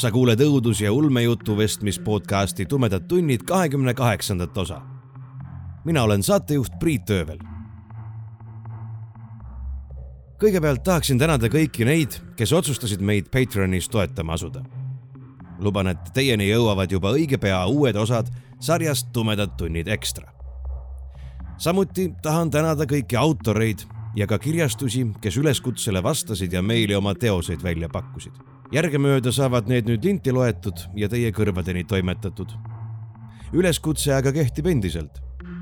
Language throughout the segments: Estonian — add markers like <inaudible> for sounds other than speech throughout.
sa kuuled õudus- ja ulmejutu vestmis podcasti Tumedad tunnid kahekümne kaheksandat osa. mina olen saatejuht Priit Öövel. kõigepealt tahaksin tänada kõiki neid, kes otsustasid meid Patreonis toetama asuda. luban, et teieni jõuavad juba õige pea uued osad sarjast Tumedad tunnid ekstra. samuti tahan tänada kõiki autoreid ja ka kirjastusi, kes üleskutsele vastasid ja meile oma teoseid välja pakkusid järgemööda saavad need nüüd linti loetud ja teie kõrvadeni toimetatud. üleskutse aga kehtib endiselt.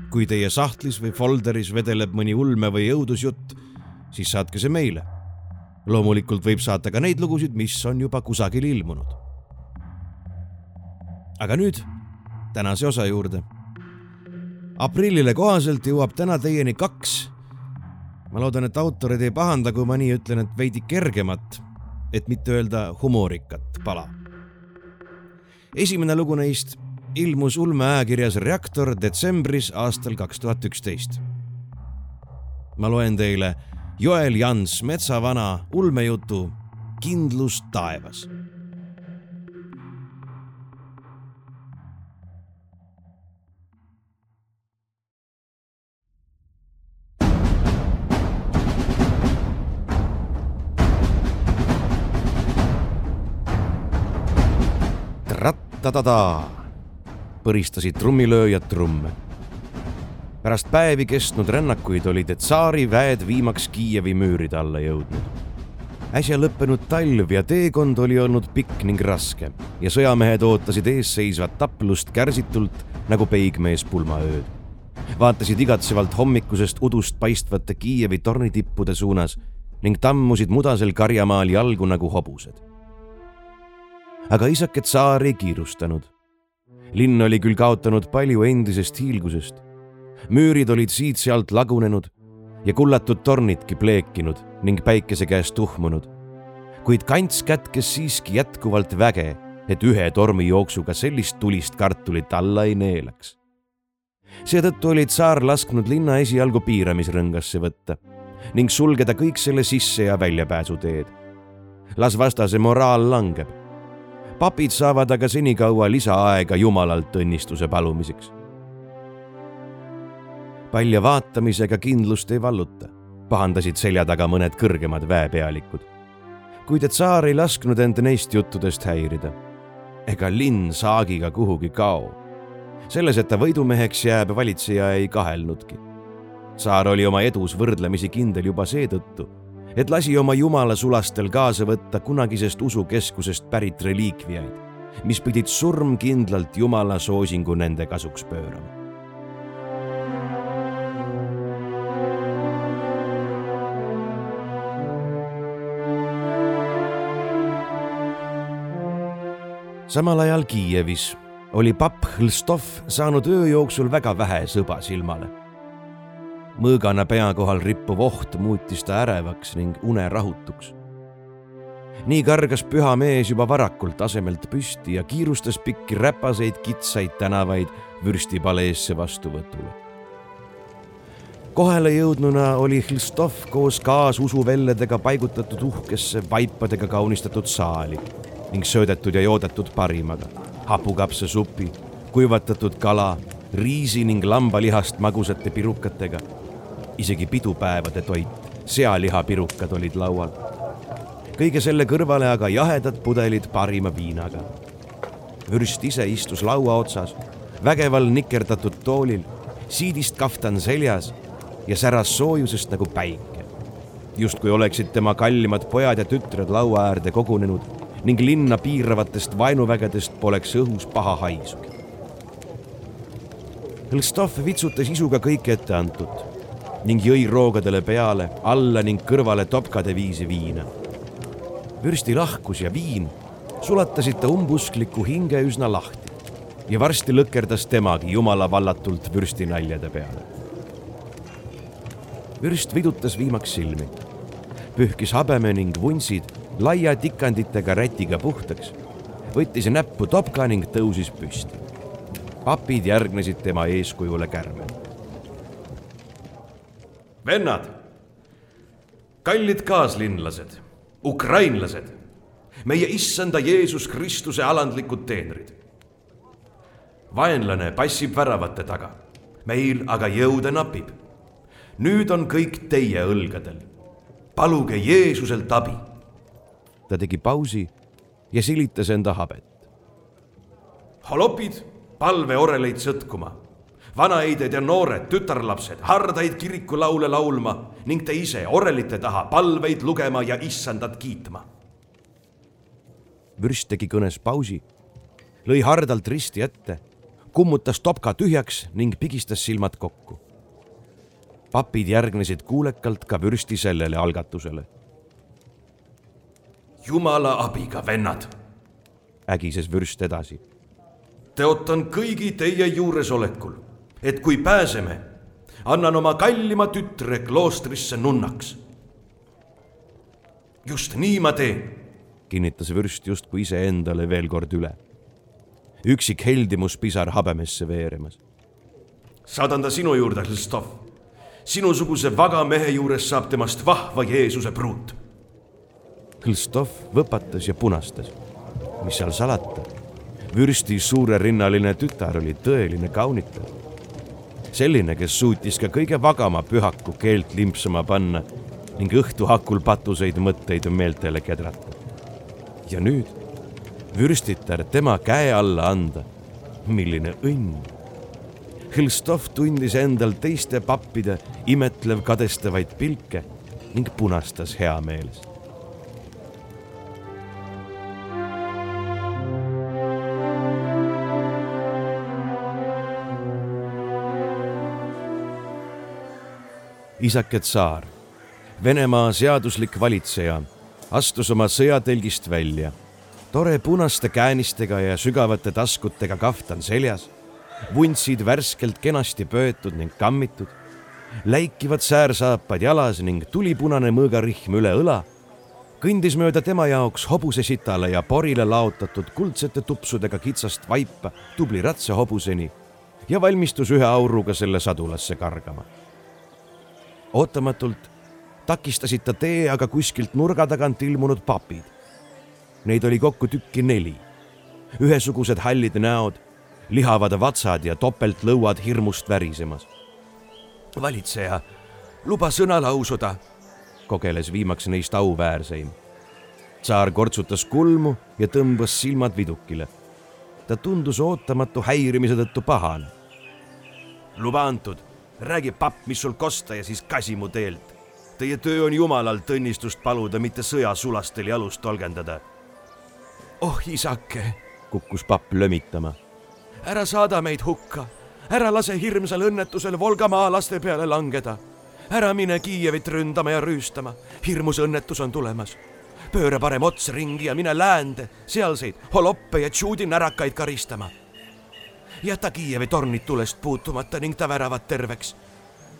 kui teie sahtlis või folderis vedeleb mõni ulme või õudusjutt, siis saatke see meile. loomulikult võib saata ka neid lugusid, mis on juba kusagil ilmunud. aga nüüd tänase osa juurde. aprillile kohaselt jõuab täna teieni kaks ma loodan, et autorid ei pahanda, kui ma nii ütlen, et veidi kergemat et mitte öelda humorikat pala. esimene lugu neist ilmus ulmeajakirjas Reaktor detsembris aastal kaks tuhat üksteist. ma loen teile Joel Jans Metsavana ulmejutu Kindlus taevas rattadada, põristasid trummilööjad trumme. pärast päevi kestnud rännakuid olid tsaari väed viimaks Kiievi müüride alla jõudnud. äsja lõppenud talv ja teekond oli olnud pikk ning raske ja sõjamehed ootasid eesseisvat taplust kärsitult nagu peigmees pulmaööd. vaatasid igatsevalt hommikusest udust paistvate Kiievi tornitippude suunas ning tammusid mudasel karjamaal jalgu nagu hobused aga isake tsaar ei kiirustanud. linn oli küll kaotanud palju endisest hiilgusest. müürid olid siit-sealt lagunenud ja kullatud tornidki pleekinud ning päikese käes tuhmunud. kuid kants kätkes siiski jätkuvalt väge, et ühe tormijooksuga sellist tulist kartulit alla ei neelaks. seetõttu oli tsaar lasknud linna esialgu piiramisrõngasse võtta ning sulgeda kõik selle sisse- ja väljapääsuteed. las vastase moraal langeb papid saavad aga senikaua lisaaega Jumalalt õnnistuse palumiseks. palja vaatamisega kindlust ei valluta, pahandasid selja taga mõned kõrgemad väepealikud. kuid et tsaar ei lasknud end neist juttudest häirida. ega linn saagiga kuhugi kao. selles, et ta võidumeheks jääb, valitseja ei kahelnudki. tsaar oli oma edus võrdlemisi kindel juba seetõttu et lasi oma jumala sulastel kaasa võtta kunagisest usukeskusest pärit reliikviaid, mis pidid surmkindlalt jumala soosingu nende kasuks pöörama. samal ajal Kiievis oli papp Hõlstov saanud öö jooksul väga vähe sõba silmale mõõgana pea kohal rippuv oht muutis ta ärevaks ning unerahutuks. nii kargas püha mees juba varakult asemelt püsti ja kiirustas pikki räpaseid kitsaid tänavaid vürstipaleesse vastuvõtule. kohale jõudnuna oli Hlstov koos kaasusuvelledega paigutatud uhkesse vaipadega kaunistatud saali ning söödetud ja joodetud parimaga, hapukapsasupi, kuivatatud kala, riisi ning lambalihast magusate pirukatega isegi pidupäevade toit, sealihapirukad olid laual. kõige selle kõrvale aga jahedad pudelid parima viinaga. vürst ise istus laua otsas, vägeval nikerdatud toolil, siidist kaftan seljas ja säras soojusest nagu päike. justkui oleksid tema kallimad pojad ja tütred laua äärde kogunenud ning linna piiravatest vaenuvägedest poleks õhus paha haisugi. Hõlstov vitsutas isuga kõike ette antut ning jõi roogadele peale, alla ning kõrvale topkade viisi viina. vürsti lahkus ja viin sulatasid ta umbuskliku hinge üsna lahti ja varsti lõkerdas temagi jumala vallatult vürstinaljade peale. vürst vidutas viimaks silmi, pühkis habeme ning vuntsid laia tikanditega rätiga puhtaks, võttis näppu topka ning tõusis püsti. papid järgnesid tema eeskujule kärmel. Vennad, kallid kaaslinlased, ukrainlased, meie issanda Jeesus Kristuse alandlikud teenrid. vaenlane passib väravate taga, meil aga jõude napib. nüüd on kõik teie õlgadel. paluge Jeesuselt abi ta tegi pausi ja silitas enda habet. holopid, palveoreleid sõtkuma, vanaeided ja noored tütarlapsed hardaid kirikulaule laulma ning te ise orelite taha palveid lugema ja issandat kiitma. vürst tegi kõnes pausi, lõi hardalt risti ette, kummutas topka tühjaks ning pigistas silmad kokku. papid järgnesid kuulekalt ka vürsti sellele algatusele jumala abiga, vennad, ägises vürst edasi. tõotan kõigi teie juuresolekul, et kui pääseme, annan oma kallima tütre kloostrisse nunnaks. just nii ma teen, kinnitas vürst justkui iseendale veel kord üle. üksik heldimuspisar habemesse veeremas. saadan ta sinu juurde, Hlstov. sinusuguse vaga mehe juures saab temast vahva Jeesuse pruut Hõlstov võpatas ja punastas. mis seal salata, vürsti suurerinnaline tütar oli tõeline kaunitaja. Selline, kes suutis ka kõige vagama pühaku keelt limpsama panna ning õhtu hakul patuseid mõtteid meeltele kedrata. ja nüüd vürstitar tema käe alla anda. milline õnn! Hõlstov tundis endal teiste pappide imetlev kadestavaid pilke ning punastas heameeles isake tsaar, Venemaa seaduslik valitseja, astus oma sõjatelgist välja. tore punaste käänistega ja sügavate taskutega kaftan seljas, vuntsid värskelt kenasti pöötud ning kammitud, läikivad säärsaapad jalas ning tulipunane mõõgarihm üle õla. Kõndis mööda tema jaoks hobusesitale ja porile laotatud kuldsete tupsudega kitsast vaipa tubli ratsahobuseni ja valmistus ühe auruga selle sadulasse kargama ootamatult takistasid ta tee aga kuskilt nurga tagant ilmunud papid. Neid oli kokku tükki neli. ühesugused hallid näod, lihavad vatsad ja topeltlõuad hirmust värisemas. valitseja, luba sõna lausuda, kogeles viimaks neist auväärseim. tsaar kortsutas kulmu ja tõmbas silmad vidukile. ta tundus ootamatu häirimise tõttu pahane. luba antud räägi papp, mis sul kosta ja siis kasi mu teelt. Teie töö on jumalalt õnnistust paluda, mitte sõjasulastel jalust tolgendada. oh isake, kukkus papp lömitama. ära saada meid hukka, ära lase hirmsal õnnetusel Volgamaa laste peale langeda. ära mine Kiievit ründama ja rüüstama, hirmus õnnetus on tulemas pööra parem ots ringi ja mine läände, sealseid holoppe ja tšuudi närakaid karistama jäta Kiievi tornid tulest puutumata ning ta väravad terveks.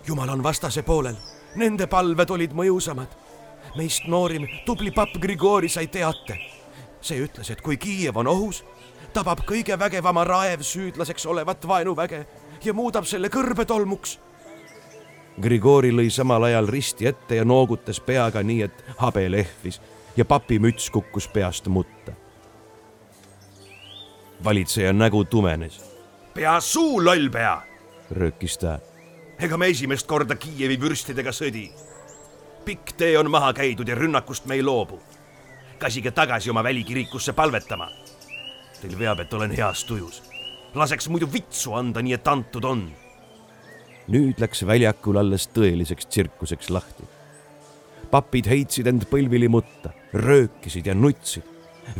jumal on vastase poolel, nende palved olid mõjusamad. meist noorim, tubli papp Grigori sai teate. see ütles, et kui Kiiev on ohus, tabab kõige vägevama raev süüdlaseks olevat vaenuväge ja muudab selle kõrbetolmuks. Grigori lõi samal ajal risti ette ja noogutas peaga nii, et habe lehvis ja papimüts kukkus peast mutta. valitseja nägu tumenes pea suu, lollpea, röökis ta. ega me esimest korda Kiievi vürstidega sõdi. pikk tee on maha käidud ja rünnakust me ei loobu. kasige tagasi oma välikirikusse palvetama. Teil veab, et olen heas tujus. laseks muidu vitsu anda, nii et antud on. nüüd läks väljakul alles tõeliseks tsirkuseks lahti. papid heitsid end põlvili mutta, röökisid ja nutsid,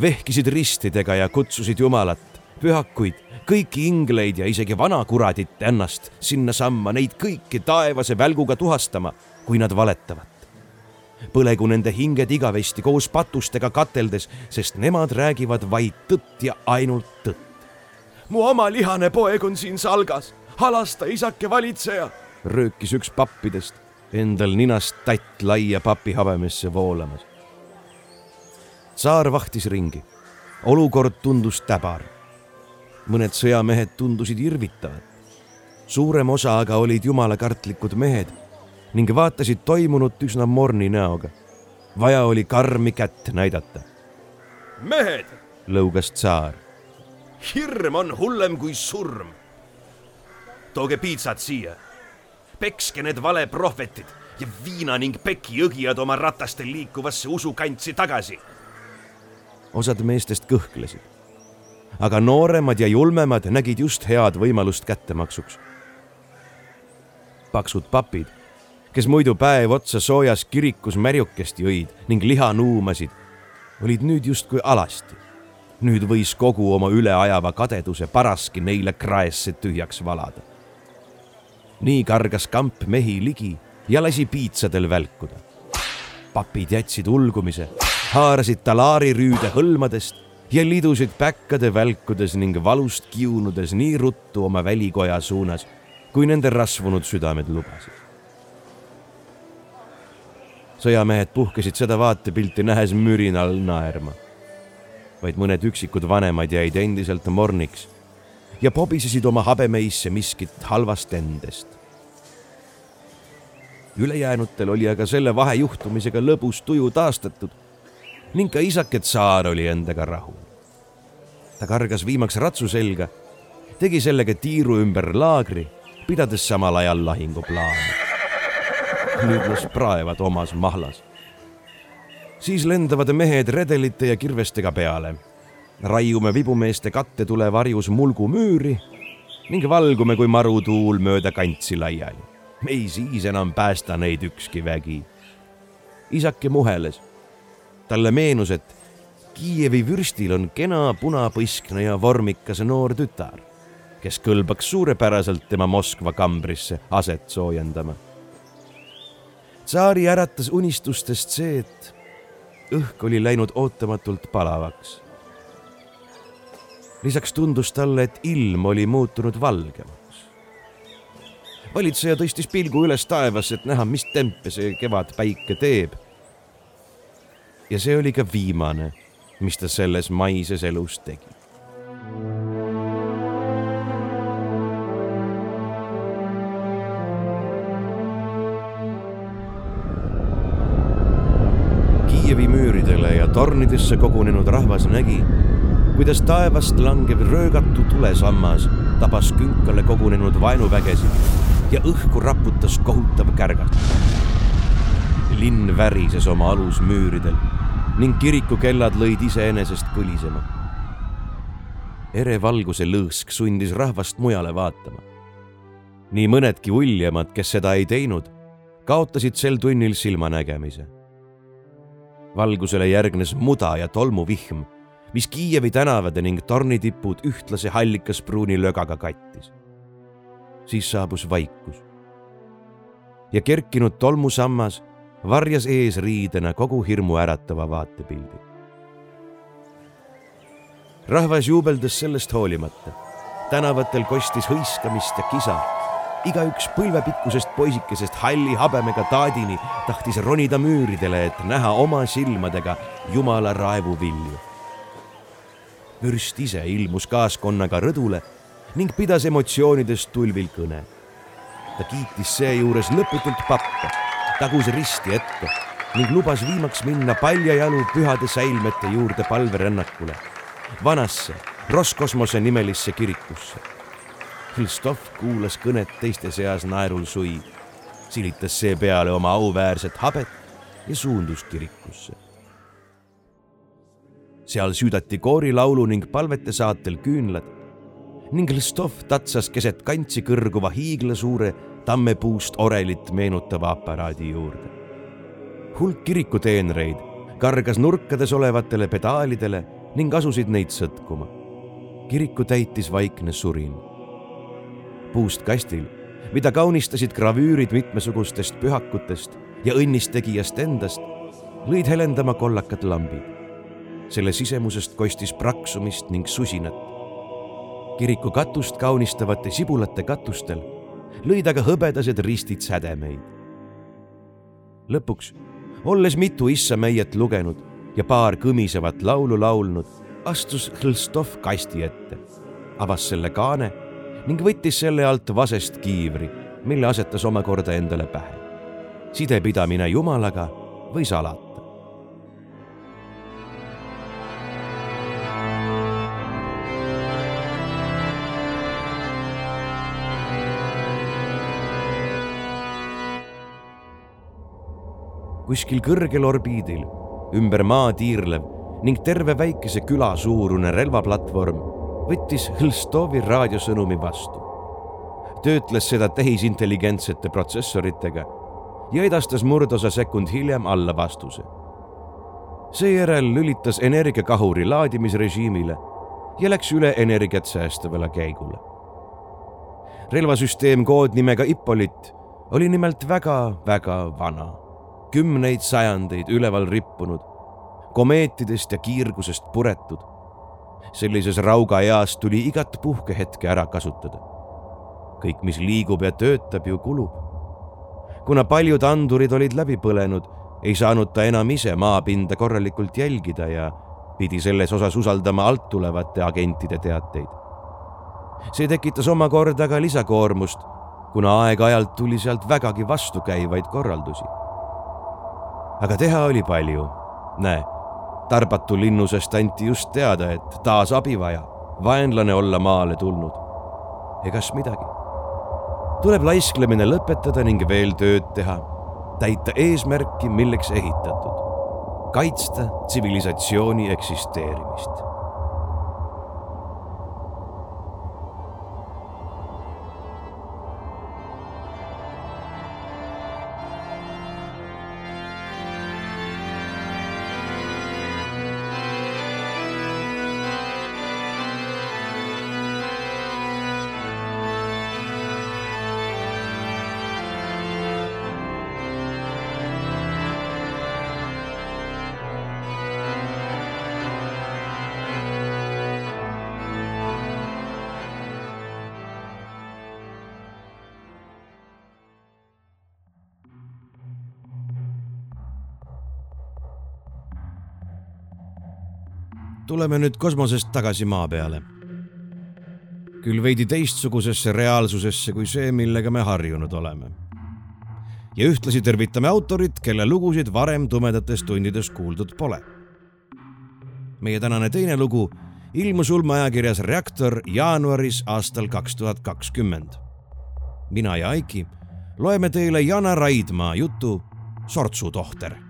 vehkisid ristidega ja kutsusid Jumalat, pühakuid kõiki ingleid ja isegi vanakuradit ennast sinnasamma, neid kõiki taevase välguga tuhastama, kui nad valetavad. põlegu nende hinged igavesti koos patustega kateldes, sest nemad räägivad vaid tõtt ja ainult tõtt. mu oma lihane poeg on siin salgas, halasta isake valitseja, röökis üks pappidest, endal ninast tatt laia papihabemesse voolamas. tsaar vahtis ringi. olukord tundus täbar. Mõned sõjamehed tundusid irvitavad. suurem osa aga olid jumalakartlikud mehed ning vaatasid toimunut üsna morni näoga. vaja oli karmi kätt näidata. mehed, lõugas tsaar. hirm on hullem kui surm. tooge piitsad siia. pekske need valeprohvetid ja viina ning peki õgijad oma ratastel liikuvasse usukantsi tagasi. osad meestest kõhklesid, aga nooremad ja julmemad nägid just head võimalust kättemaksuks. paksud papid kes muidu päev otsa soojas kirikus märjukest jõid ning liha nuumasid, olid nüüd justkui alasti. nüüd võis kogu oma üleajava kadeduse paraski neile kraesse tühjaks valada. nii kargas kamp mehi ligi ja lasi piitsadel välkuda. papid jätsid ulgumise, haarasid talaari rüüde hõlmadest ja lidusid päkkade välkudes ning valust kiunudes nii ruttu oma välikoja suunas, kui nende rasvunud südamed lubasid sõjamehed puhkesid seda vaatepilti nähes mürinal naerma. vaid mõned üksikud vanemad jäid endiselt morniks ja pobisesid oma habemeisse miskit halvast endest. ülejäänutel oli aga selle vahejuhtumisega lõbus tuju taastatud ning ka isake tsaar oli endaga rahul. ta kargas viimaks ratsu selga, tegi sellega tiiru ümber laagri, pidades samal ajal lahinguplaani nüüd las praevad omas mahlas. siis lendavad mehed redelite ja kirvestega peale. raiume vibumeeste kattetule varjus mulgu müüri ning valgume kui marutuul mööda kantsi laiali. ei siis enam päästa neid ükski vägi. isake muheles. Talle meenus, et Kiievi vürstil on kena punapõskne ja vormikas noor tütar, kes kõlbaks suurepäraselt tema Moskva kambrisse aset soojendama tsaari äratas unistustest see, et õhk oli läinud ootamatult palavaks. lisaks tundus talle, et ilm oli muutunud valgemaks. valitseja tõstis pilgu üles taevasse, et näha, mis tempe see kevadpäike teeb. Ja see oli ka viimane, mis ta selles maises elus tegi. Kiievi müüridele ja tornidesse kogunenud rahvas nägi, kuidas taevast langev röögatu tulesammas tabas künkale kogunenud vaenuvägesid ja õhku raputas kohutav kärgatus. linn värises oma alusmüüridel ning kirikukellad lõid iseenesest kõlisema. ere valguse lõõsk sundis rahvast mujale vaatama. nii mõnedki uljemad, kes seda ei teinud, kaotasid sel tunnil silmanägemise valgusele järgnes muda ja tolmuvihm, mis Kiievi tänavad ning tornitipud ühtlase hallikaspruuni lögaga kattis. siis saabus vaikus. ja kerkinud tolmusammas varjas eesriidena kogu hirmu äratava vaatepildi. rahvas juubeldas sellest hoolimata. tänavatel kostis hõiskamist ja kisa igaüks põlvepikkusest poisikesest halli habemega taadini tahtis ronida müüridele, et näha oma silmadega Jumala raevuvilju. vürst ise ilmus kaaskonnaga rõdule ning pidas emotsioonidest tulvil kõne. ta kiitis seejuures lõputult pappe, tagus risti ette ning lubas viimaks minna paljajalu pühade säilmete juurde palverännakule, vanasse Roskosmose nimelisse kirikusse Hristof kuulas kõnet teiste seas naerul sui, silitas seepeale oma auväärset habet ja suundus kirikusse. seal süüdati koorilaulu ning palvete saatel küünlad ning Hristof tatsas keset kantsi kõrguva hiiglasuure tammepuust orelit meenutava aparaadi juurde. hulk kirikuteenreid kargas nurkades olevatele pedaalidele ning asusid neid sõtkuma. kiriku täitis vaikne surin puust kastil, mida kaunistasid gravüürid mitmesugustest pühakutest ja õnnistegijast endast lõid helendama kollakad lambid. selle sisemusest kostis praksumist ning susinat. kiriku katust kaunistavate sibulate katustel lõid aga hõbedased ristid sädemeid. lõpuks, olles mitu issameiet lugenud ja paar kõmisevat laulu laulnud, astus Hõlstov kasti ette, avas selle kaane ning võttis selle alt vasest kiivri, mille asetas omakorda endale pähe. sidepidamine Jumalaga võis alata. Kuskil kõrgel orbiidil, ümber maa tiirlev ning terve väikese küla suurune relvaplatvorm võttis Hõlstovi raadiosõnumi vastu. töötles seda tehisintelligentsete protsessoritega ja edastas murdosa sekund hiljem alla vastuse. seejärel lülitas energiakahuri laadimisrežiimile ja läks üle energiat säästavale käigule. relvasüsteem koodnimega Ippolit oli nimelt väga-väga vana, kümneid sajandeid üleval rippunud, komeetidest ja kiirgusest puretud. sellises raugaeas tuli igat puhkehetke ära kasutada. kõik, mis liigub ja töötab, ju kulub kuna paljud andurid olid läbi põlenud, ei saanud ta enam ise maapinda korralikult jälgida ja pidi selles osas usaldama alt tulevate agentide teateid. see tekitas omakorda ka lisakoormust, kuna aeg-ajalt tuli sealt vägagi vastukäivaid korraldusi. Aga teha oli palju. näe, tarbatu linnusest anti just teada, et taas abi vaja, vaenlane olla maale tulnud. egas midagi tuleb laisklemine lõpetada ning veel tööd teha, täita eesmärki, milleks ehitatud, kaitsta tsivilisatsiooni eksisteerimist tuleme nüüd kosmosest tagasi maa peale. küll veidi teistsugusesse reaalsusesse kui see, millega me harjunud oleme. ja ühtlasi tervitame autorit, kelle lugusid varem tumedates tundides kuuldud pole. meie tänane teine lugu ilmus ulmeajakirjas Reaktor jaanuaris aastal kaks tuhat kakskümmend. mina ja Aiki loeme teile Jana Raidmaa jutu Sortsutohter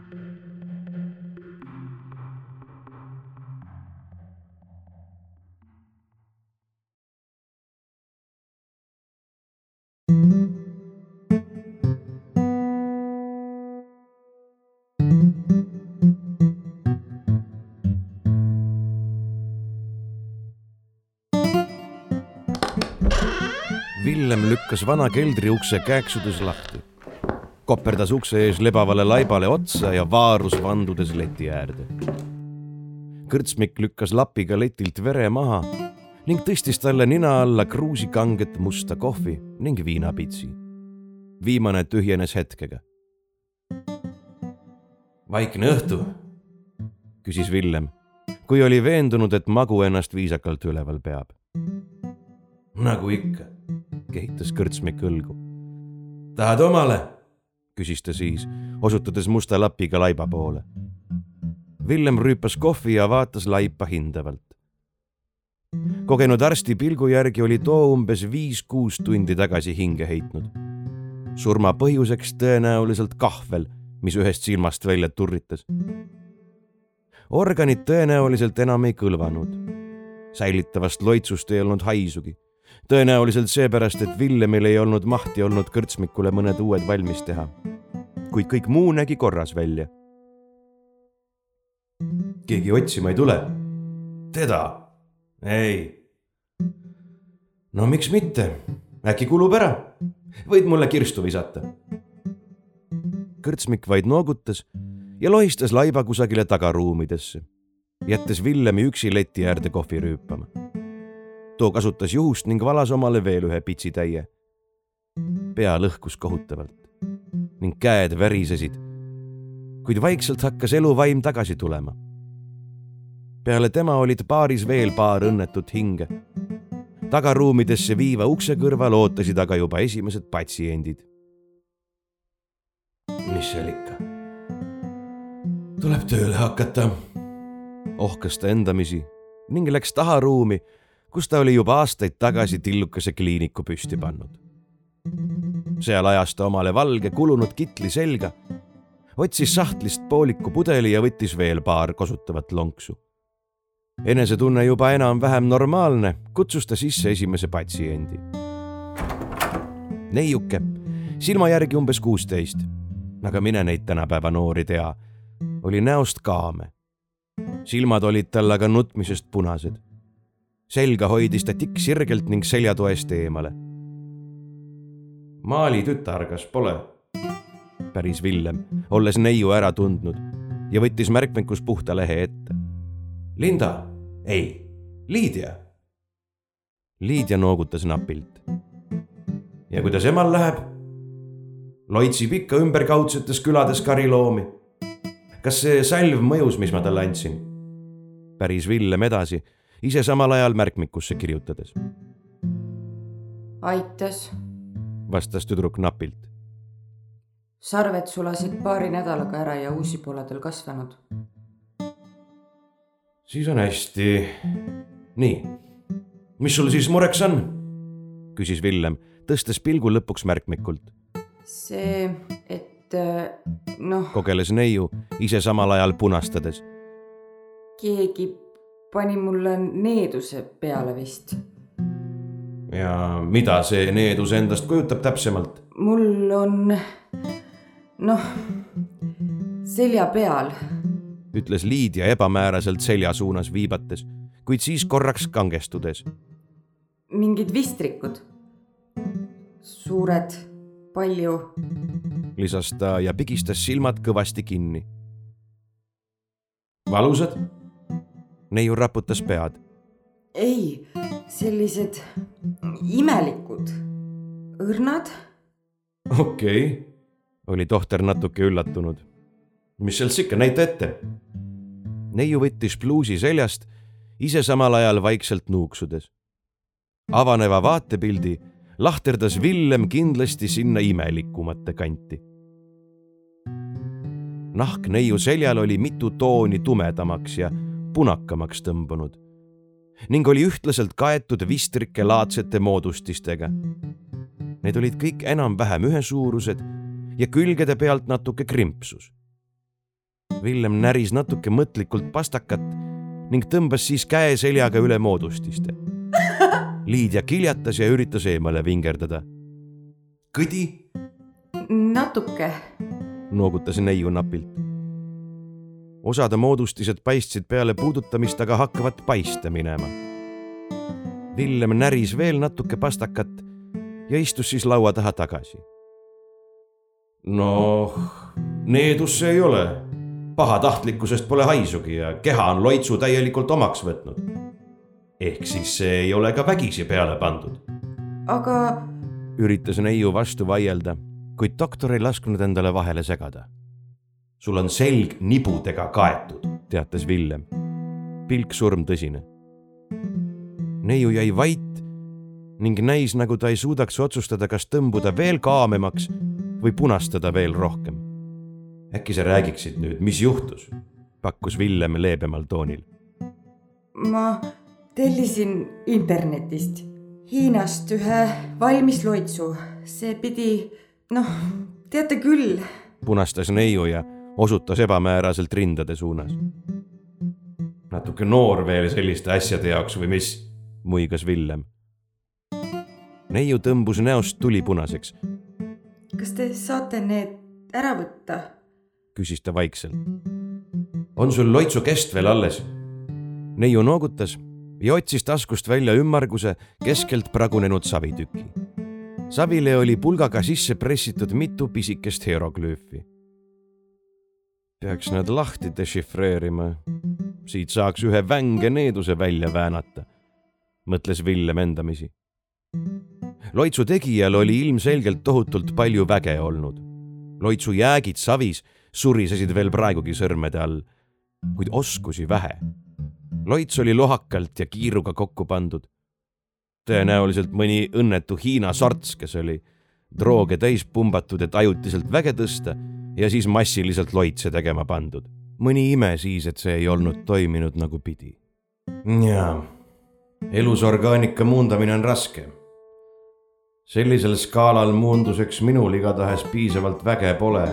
lükkas vana keldriukse käeksudes lahti. koperdas ukse ees lebavale laibale otsa ja vaarus vandudes leti äärde. kõrtsmik lükkas lapiga letilt vere maha ning tõstis talle nina alla kruusikanget musta kohvi ning viinapitsi. viimane tühjenes hetkega. vaikne õhtu, küsis Villem, kui oli veendunud, et magu ennast viisakalt üleval peab. nagu ikka kehitas kõrtsmik õlgu. tahad omale? küsis ta siis, osutades musta lapiga laiba poole. Villem rüüpas kohvi ja vaatas laipa hindavalt. kogenud arsti pilgu järgi oli too umbes viis-kuus tundi tagasi hinge heitnud. surma põhjuseks tõenäoliselt kahvel, mis ühest silmast välja turritas. organid tõenäoliselt enam ei kõlvanud. säilitavast loitsust ei olnud haisugi tõenäoliselt seepärast, et Villemil ei olnud mahti olnud kõrtsmikule mõned uued valmis teha. kuid kõik muu nägi korras välja. keegi otsima ei tule? teda? ei. no miks mitte, äkki kulub ära? võid mulle kirstu visata? kõrtsmik vaid noogutas ja lohistas laiba kusagile tagaruumidesse, jättes Villemi üksi leti äärde kohvi rüüpama. Too kasutas juhust ning valas omale veel ühe pitsitäie. pea lõhkus kohutavalt ning käed värisesid. kuid vaikselt hakkas eluvaim tagasi tulema. peale tema olid baaris veel paar õnnetut hinge. tagaruumidesse viiva ukse kõrval ootasid aga juba esimesed patsiendid. mis seal ikka? tuleb tööle hakata, ohkas ta endamisi ning läks taharuumi, kus ta oli juba aastaid tagasi tillukese kliiniku püsti pannud seal ajas ta omale valge kulunud kitli selga, otsis sahtlist pooliku pudeli ja võttis veel paar kosutavat lonksu. enesetunne juba enam-vähem normaalne, kutsus ta sisse esimese patsiendi. neiuke, silma järgi umbes kuusteist, aga mine neid tänapäeva noori tea, oli näost kaame. silmad olid tal aga nutmisest punased. Selga hoidis ta tikksirgelt ning seljatoest eemale Maali tütar, kas pole? päris Villem, olles neiu ära tundnud ja võttis märkmikus puhta lehe ette. Linda, ei, Liidia. Liidia noogutas napilt. ja kuidas emal läheb? loitsib ikka ümberkaudsetes külades kariloomi. kas see salv mõjus, mis ma talle andsin? päris Villem edasi, ise samal ajal märkmikusse kirjutades. aitas vastas tüdruk napilt. sarved sulasid paari nädalaga ära ja uusi pole tal kasvanud. siis on hästi. nii, mis sul siis mureks on? küsis Villem, tõstes pilgu lõpuks märkmikult. see, et noh. kogeles neiu, ise samal ajal punastades. keegi pani mulle needuse peale vist ja mida see needus endast kujutab täpsemalt? mul on noh, selja peal. ütles Liidia ebamääraselt selja suunas viibates, kuid siis korraks kangestudes. mingid vistrikud. suured, palju. lisas ta ja pigistas silmad kõvasti kinni. valusad? Neiu raputas pead. ei, sellised imelikud, õrnad. okei okay., oli tohter natuke üllatunud. mis sealt ikka, näita ette. neiu võttis pluusi seljast, ise samal ajal vaikselt nuuksudes. avaneva vaatepildi lahterdas Villem kindlasti sinna imelikumate kanti. nahk neiu seljal oli mitu tooni tumedamaks ja punakamaks tõmbunud ning oli ühtlaselt kaetud vistrike laadsete moodustistega. Need olid kõik enam-vähem ühesuurused ja külgede pealt natuke krimpsus. Villem näris natuke mõtlikult pastakat ning tõmbas siis käe seljaga üle moodustiste. Liidia kiljatas ja üritas eemale vingerdada. kõdi? natuke. noogutas neiu napilt osade moodustised paistsid peale puudutamist aga hakkavat paista minema. Villem näris veel natuke pastakat ja istus siis laua taha tagasi. noh, needus see ei ole. pahatahtlikkusest pole haisugi ja keha on loitsu täielikult omaks võtnud. ehk siis see ei ole ka vägisi peale pandud. aga. üritas neiu vastu vaielda, kuid doktor ei lasknud endale vahele segada sul on selg nibudega kaetud, teatas Villem. pilk surmtõsine. neiu jäi vait ning näis, nagu ta ei suudaks otsustada, kas tõmbuda veel kaamemaks või punastada veel rohkem. äkki sa räägiksid nüüd, mis juhtus? pakkus Villem leebemal toonil. ma tellisin internetist Hiinast ühe valmisloitsu, see pidi, noh, teate küll. punastas neiu ja osutas ebamääraselt rindade suunas. natuke noor veel selliste asjade jaoks või mis? muigas Villem. neiu tõmbus näost tulipunaseks. kas te saate need ära võtta? küsis ta vaikselt. on sul loitsu kest veel alles? neiu noogutas ja otsis taskust välja ümmarguse keskelt pragunenud savitüki. savile oli pulgaga sisse pressitud mitu pisikest hieroglüüfi peaks nad lahti dešifreerima. siit saaks ühe vänge needuse välja väänata, mõtles Villem endamisi. loitsu tegijal oli ilmselgelt tohutult palju väge olnud. loitsu jäägid savis surisesid veel praegugi sõrmede all, kuid oskusi vähe. loits oli lohakalt ja kiiruga kokku pandud. tõenäoliselt mõni õnnetu Hiina sorts, kes oli drooge täis pumbatud, et ajutiselt väge tõsta ja siis massiliselt loitse tegema pandud. mõni ime siis, et see ei olnud toiminud nagu pidi. jaa, elus orgaanika muundamine on raske. sellisel skaalal muunduseks minul igatahes piisavalt väge pole.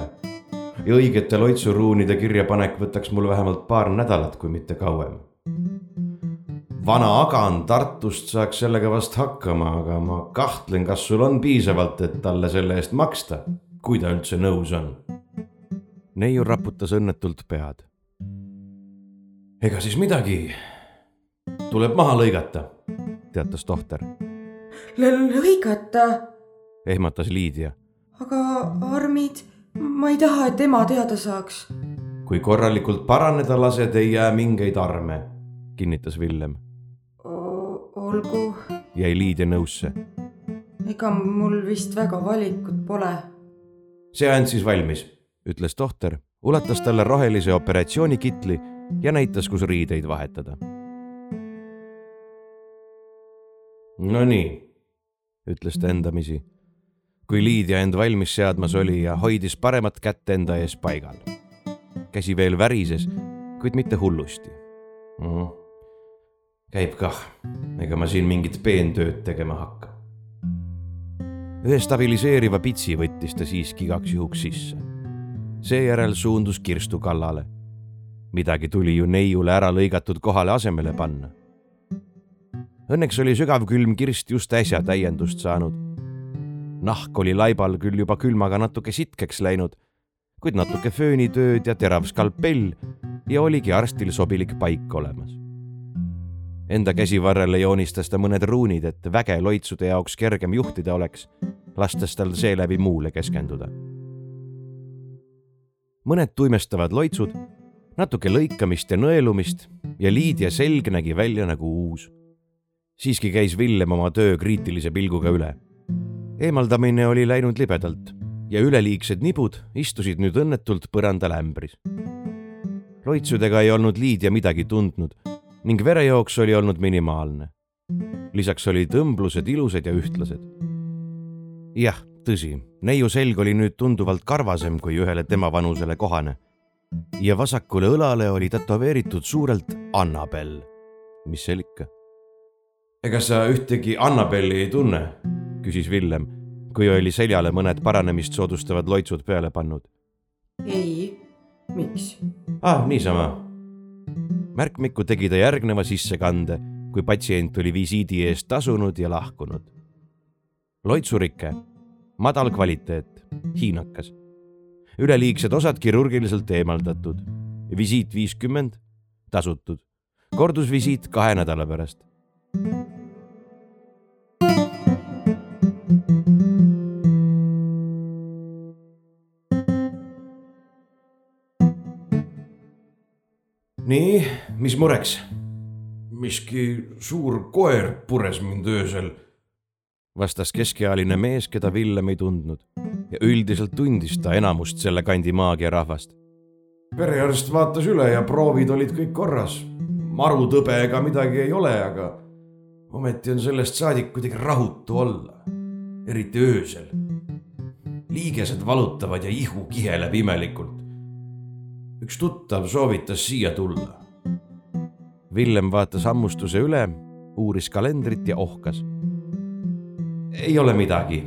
ja õigete loitsuruunide kirjapanek võtaks mul vähemalt paar nädalat, kui mitte kauem vana Agan Tartust saaks sellega vast hakkama, aga ma kahtlen, kas sul on piisavalt, et talle selle eest maksta, kui ta üldse nõus on. neiu raputas õnnetult pead. ega siis midagi, tuleb maha lõigata, teatas tohter. lõigata? ehmatas Liidia. aga armid, ma ei taha, et ema teada saaks. kui korralikult paraneda lased, ei jää mingeid arme, kinnitas Villem olgu. jäi Liidia nõusse. ega mul vist väga valikut pole. See and siis valmis, ütles tohter, ulatas talle rohelise operatsioonikitli ja näitas, kus riideid vahetada. Nonii, ütles ta endamisi, kui Liidia end valmis seadmas oli ja hoidis paremat kätt enda ees paigal. käsi veel värises, kuid mitte hullusti mm. -hmm käib kah, ega ma siin mingit peentööd tegema hakka. Ühe stabiliseeriva pitsi võttis ta siiski igaks juhuks sisse. seejärel suundus kirstu kallale. midagi tuli ju neiule ära lõigatud kohale asemele panna. Õnneks oli sügavkülm kirst just äsja täiendust saanud. nahk oli laibal küll juba külmaga natuke sitkeks läinud, kuid natuke föönitööd ja terav skalpell ja oligi arstil sobilik paik olemas Enda käsivarrele joonistas ta mõned ruunid, et väge loitsude jaoks kergem juhtida oleks, lastes tal seeläbi muule keskenduda. mõned tuimestavad loitsud, natuke lõikamist ja nõelumist ja Liidia selg nägi välja nagu uus. siiski käis Villem oma töö kriitilise pilguga üle. eemaldamine oli läinud libedalt ja üleliigsed nibud istusid nüüd õnnetult põrandal ämbris. loitsudega ei olnud Liidia midagi tundnud ning verejooks oli olnud minimaalne. lisaks olid õmblused ilusad ja ühtlased. jah, tõsi, neiu selg oli nüüd tunduvalt karvasem kui ühele tema vanusele kohane. ja vasakule õlale oli tätoveeritud suurelt Annabel. mis seal ikka? ega sa ühtegi Annabelli ei tunne? küsis Villem, kui oli seljale mõned paranemist soodustavad loitsud peale pannud. ei, miks? ah, niisama märkmikku tegi ta järgneva sissekande, kui patsient oli visiidi eest tasunud ja lahkunud. loitsurike, madal kvaliteet, hiinakas. üleliigsed osad kirurgiliselt eemaldatud. visiit viiskümmend, tasutud. kordusvisiit kahe nädala pärast nii, mis mureks? miski suur koer pures mind öösel, vastas keskealine mees, keda Villem ei tundnud ja üldiselt tundis ta enamust selle kandi maagiarahvast. perearst vaatas üle ja proovid olid kõik korras. marutõbe ega midagi ei ole, aga ometi on sellest saadik kuidagi rahutu olla, eriti öösel. liigesed valutavad ja ihu kiheleb imelikult üks tuttav soovitas siia tulla. Villem vaatas hammustuse üle, uuris kalendrit ja ohkas. ei ole midagi,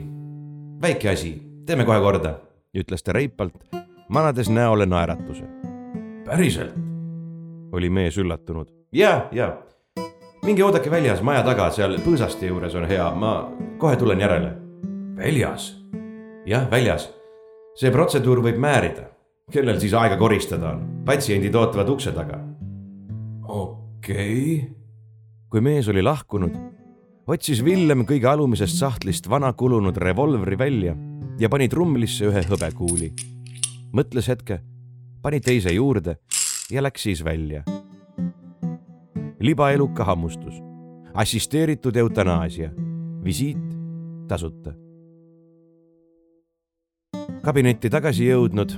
väike asi, teeme kohe korda, ütles ta reipalt, manades näole naeratuse. päriselt? oli mees üllatunud. ja, ja, minge oodake väljas maja taga, seal põõsaste juures on hea, ma kohe tulen järele. väljas? jah, väljas. see protseduur võib määrida kellel siis aega koristada on, patsiendid ootavad ukse taga. okei okay.. kui mees oli lahkunud, otsis Villem kõige alumisest sahtlist vana kulunud revolvri välja ja pani trumlisse ühe hõbekuuli. mõtles hetke, pani teise juurde ja läks siis välja. libaeluka hammustus, assisteeritud eutanaasia, visiit tasuta. kabinetti tagasi jõudnud,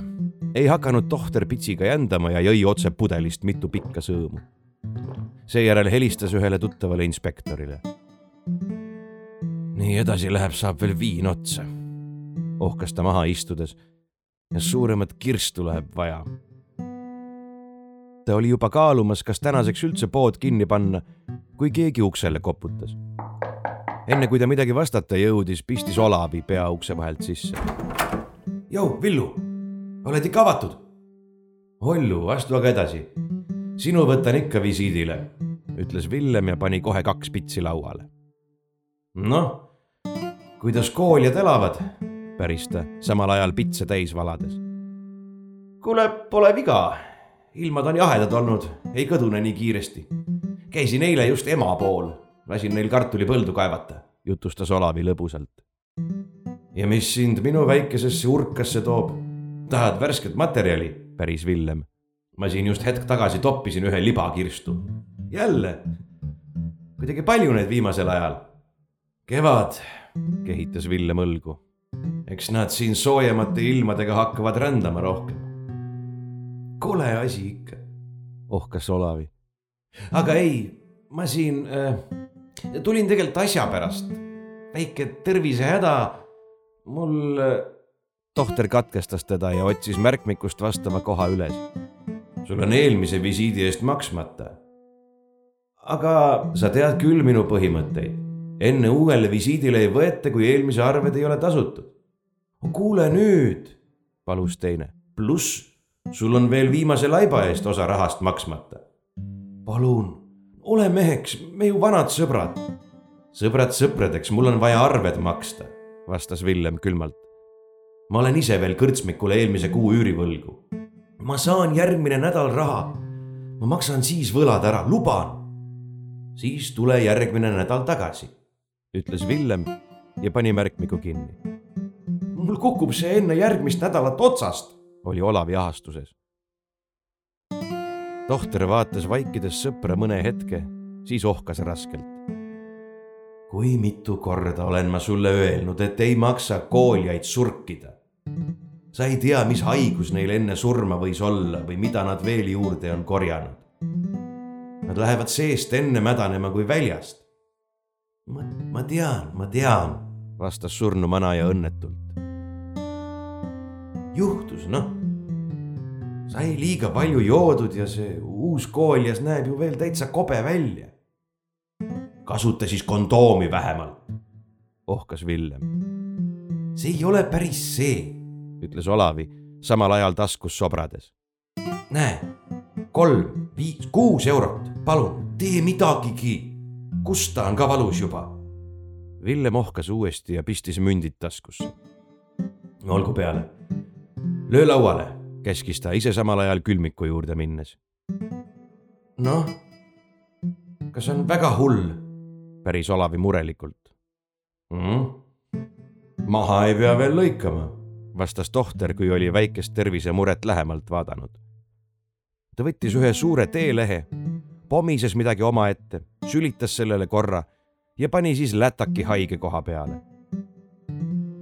ei hakanud tohter pitsiga jändama ja jõi otse pudelist mitu pikka sõõmu. seejärel helistas ühele tuttavale inspektorile. nii edasi läheb, saab veel viin otsa, ohkas ta maha istudes ja suuremat kirstu läheb vaja. ta oli juba kaalumas, kas tänaseks üldse pood kinni panna, kui keegi uksele koputas. enne kui ta midagi vastata jõudis, pistis Olavi pea ukse vahelt sisse. Jou, Villu, oled ikka avatud? Ollu, astu aga edasi. sinu võtan ikka visiidile, ütles Villem ja pani kohe kaks pitsi lauale. noh, kuidas kooljad elavad? päris ta, samal ajal pitse täis valades. kuule, pole viga. ilmad on jahedad olnud, ei kõdune nii kiiresti. käisin eile just ema pool, lasin neil kartulipõldu kaevata, jutustas Olavi lõbusalt. ja mis sind minu väikesesse urkasse toob? Tahad värsket materjali? päris Villem. ma siin just hetk tagasi toppisin ühe libakirstu. jälle? kuidagi palju neid viimasel ajal? kevad, kehitas Villem õlgu eks nad siin soojemate ilmadega hakkavad rändama rohkem. kole asi ikka, ohkas Olavi. aga ei, ma siin äh, tulin tegelikult asja pärast. väike tervisehäda, mul äh.... tohter katkestas teda ja otsis märkmikust vastava koha üles. sul on eelmise visiidi eest maksmata. aga sa tead küll minu põhimõtteid enne uuele visiidile ei võeta, kui eelmise arved ei ole tasutud. kuule nüüd, palus teine, pluss sul on veel viimase laiba eest osa rahast maksmata. palun, ole meheks, me ju vanad sõbrad. sõbrad sõpradeks, mul on vaja arved maksta, vastas Villem külmalt. Ma olen ise veel kõrtsmikule eelmise kuu üürivõlgu. ma saan järgmine nädal raha. ma maksan siis võlad ära, luban. siis tule järgmine nädal tagasi ütles Villem ja pani märkmiku kinni. mul kukub see enne järgmist nädalat otsast, oli Olavi ahastuses. tohter vaatas vaikides sõpra mõne hetke, siis ohkas raskelt. kui mitu korda olen ma sulle öelnud, et ei maksa koolijaid surkida. Sa ei tea, mis haigus neil enne surma võis olla või mida nad veel juurde on korjanud. Nad lähevad seest enne mädanema kui väljast ma, ma tean, ma tean, vastas surnu manaja õnnetult. juhtus, noh. sai liiga palju joodud ja see uus kooljas näeb ju veel täitsa kobe välja. kasuta siis kondoomi vähemalt, ohkas Villem. see ei ole päris see, ütles Olavi samal ajal taskus sobrades. näe, kolm, viis, kuus eurot, palun tee midagigi kust ta on ka valus juba? Villem ohkas uuesti ja pistis mündid taskusse. olgu peale. löö lauale, käskis ta ise samal ajal külmiku juurde minnes. noh, kas on väga hull? päris Olavi murelikult mm.. maha ei pea veel lõikama, vastas tohter, kui oli väikest tervisemuret lähemalt vaadanud. ta võttis ühe suure teelehe pomises midagi omaette, sülitas sellele korra ja pani siis lätaki haige koha peale.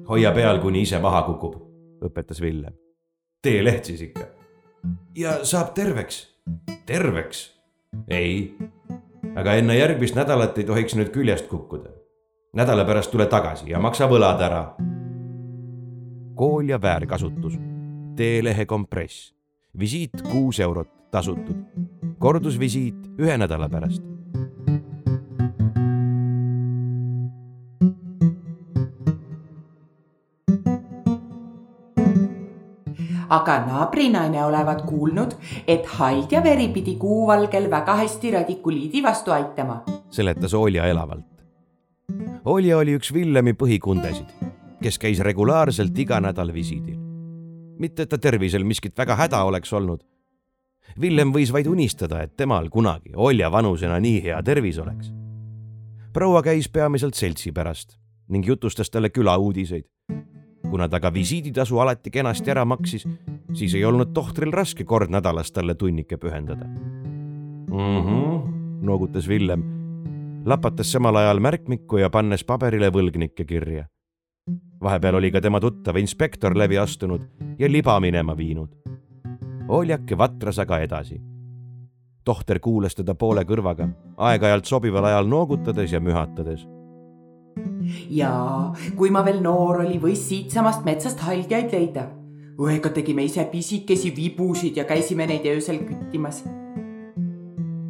hoia peal, kuni ise maha kukub, õpetas Villem. tee leht siis ikka. ja saab terveks. terveks? ei, aga enne järgmist nädalat ei tohiks nüüd küljest kukkuda. nädala pärast tule tagasi ja maksa võlad ära. Kool ja väärkasutus, teelehe kompress, visiit kuus eurot, tasutud. kordusvisiit ühe nädala pärast. aga naabrinaine olevat kuulnud, et haid ja veri pidi kuuvalgel väga hästi radikuliidi vastu aitama. seletas Olja elavalt. Olja oli üks Villemi põhikundesid, kes käis regulaarselt iga nädal visiidil. mitte, et ta tervisel miskit väga häda oleks olnud Villem võis vaid unistada, et temal kunagi Olja vanusena nii hea tervis oleks. proua käis peamiselt seltsi pärast ning jutustas talle küla uudiseid. kuna ta ka visiiditasu alati kenasti ära maksis, siis ei olnud tohtril raske kord nädalas talle tunnike pühendada mm. -hmm, noogutas Villem, lapatas samal ajal märkmikku ja pannes paberile võlgnikke kirja. Vahepeal oli ka tema tuttav inspektor läbi astunud ja liba minema viinud. Oljak vatras aga edasi. tohter kuulas teda poole kõrvaga, aeg-ajalt sobival ajal noogutades ja mühatades ja kui ma veel noor oli, võis siitsamast metsast haldjaid leida. õega tegime ise pisikesi vibusid ja käisime neid öösel küttimas.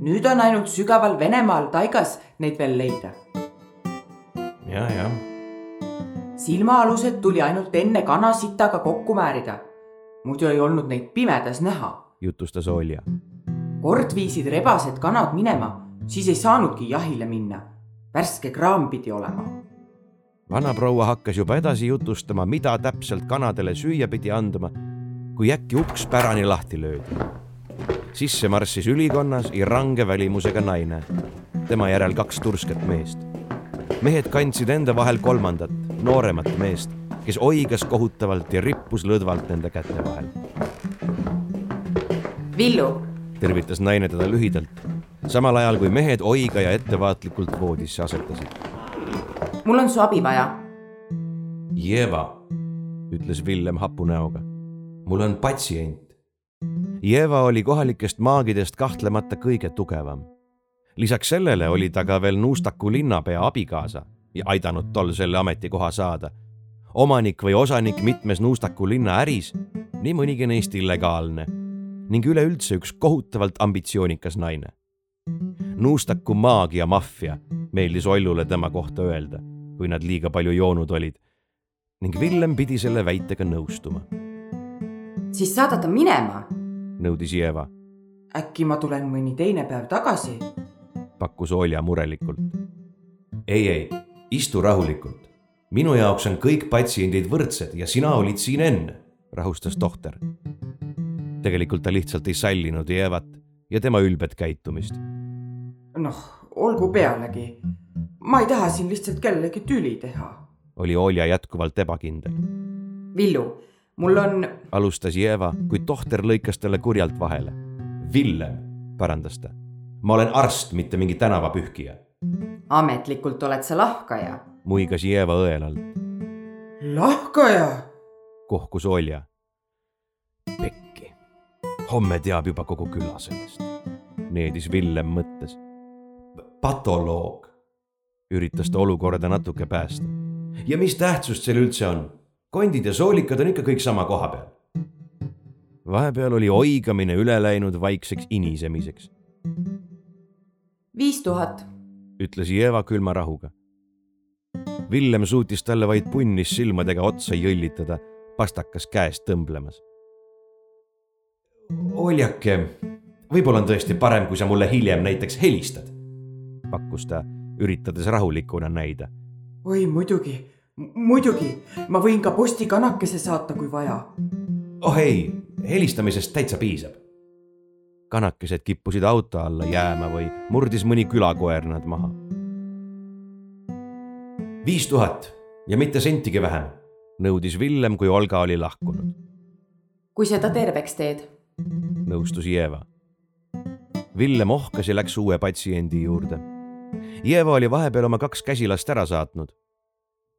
nüüd on ainult sügaval Venemaal taigas neid veel leida. ja, jah. Silmaalused tuli ainult enne kanasitaga kokku määrida. muidu ei olnud neid pimedas näha, jutustas Olja. kord viisid rebased kanad minema, siis ei saanudki jahile minna värske kraam pidi olema. vanaproua hakkas juba edasi jutustama, mida täpselt kanadele süüa pidi andma, kui äkki uks pärani lahti löödi. sisse marssis ülikonnas ja range välimusega naine, tema järel kaks tursket meest. mehed kandsid enda vahel kolmandat, nooremat meest, kes oigas kohutavalt ja rippus lõdvalt nende käte vahel. Villu, tervitas naine teda lühidalt samal ajal kui mehed oiga ja ettevaatlikult voodisse asetasid. mul on su abi vaja. Jeva, ütles Villem hapu näoga. mul on patsient. Jeva oli kohalikest maagidest kahtlemata kõige tugevam. lisaks sellele oli ta ka veel Nuustaku linnapea abikaasa ja aidanud tol selle ametikoha saada. omanik või osanik mitmes Nuustaku linna äris, nii mõnigi neist illegaalne ning üleüldse üks kohutavalt ambitsioonikas naine Nuustaku maagia maffia meeldis Ollule tema kohta öelda, kui nad liiga palju joonud olid. ning Villem pidi selle väitega nõustuma. siis saada ta minema. nõudis Jeva. äkki ma tulen mõni teine päev tagasi? pakkus Olja murelikult. ei, ei, istu rahulikult. minu jaoks on kõik patsiendid võrdsed ja sina olid siin enne, rahustas tohter. tegelikult ta lihtsalt ei sallinud Jevat ja tema ülbet käitumist noh, olgu pealegi. ma ei taha siin lihtsalt kellelegi tüli teha. oli Olja jätkuvalt ebakindel. Villu, mul on. alustas Jeva, kuid tohter lõikas talle kurjalt vahele. Villem, parandas ta. ma olen arst, mitte mingi tänavapühkija. Ametlikult oled sa lahkaja. muigas Jeva õelalt. lahkaja? kohkus Olja. pekki, homme teab juba kogu küla sellest, needis Villem mõttes patoloog, üritas ta olukorda natuke päästa. ja mis tähtsust seal üldse on? kondid ja soolikad on ikka kõik sama koha peal. vahepeal oli oigamine üle läinud vaikseks inisemiseks. viis tuhat, ütles Jeva külma rahuga. Villem suutis talle vaid punnis silmadega otsa jõllitada, pastakas käest tõmblemas. Oljake, võib-olla on tõesti parem, kui sa mulle hiljem näiteks helistad pakkus ta, üritades rahulikuna näida. oi muidugi, muidugi, ma võin ka postikanakese saata, kui vaja. oh ei, helistamisest täitsa piisab. Kanakesed kippusid auto alla jääma või murdis mõni külakoer nad maha. viis tuhat ja mitte sentigi vähem, nõudis Villem, kui Olga oli lahkunud. kui sa ta terveks teed, nõustus Jeva. Villem ohkas ja läks uue patsiendi juurde Jeva oli vahepeal oma kaks käsilast ära saatnud.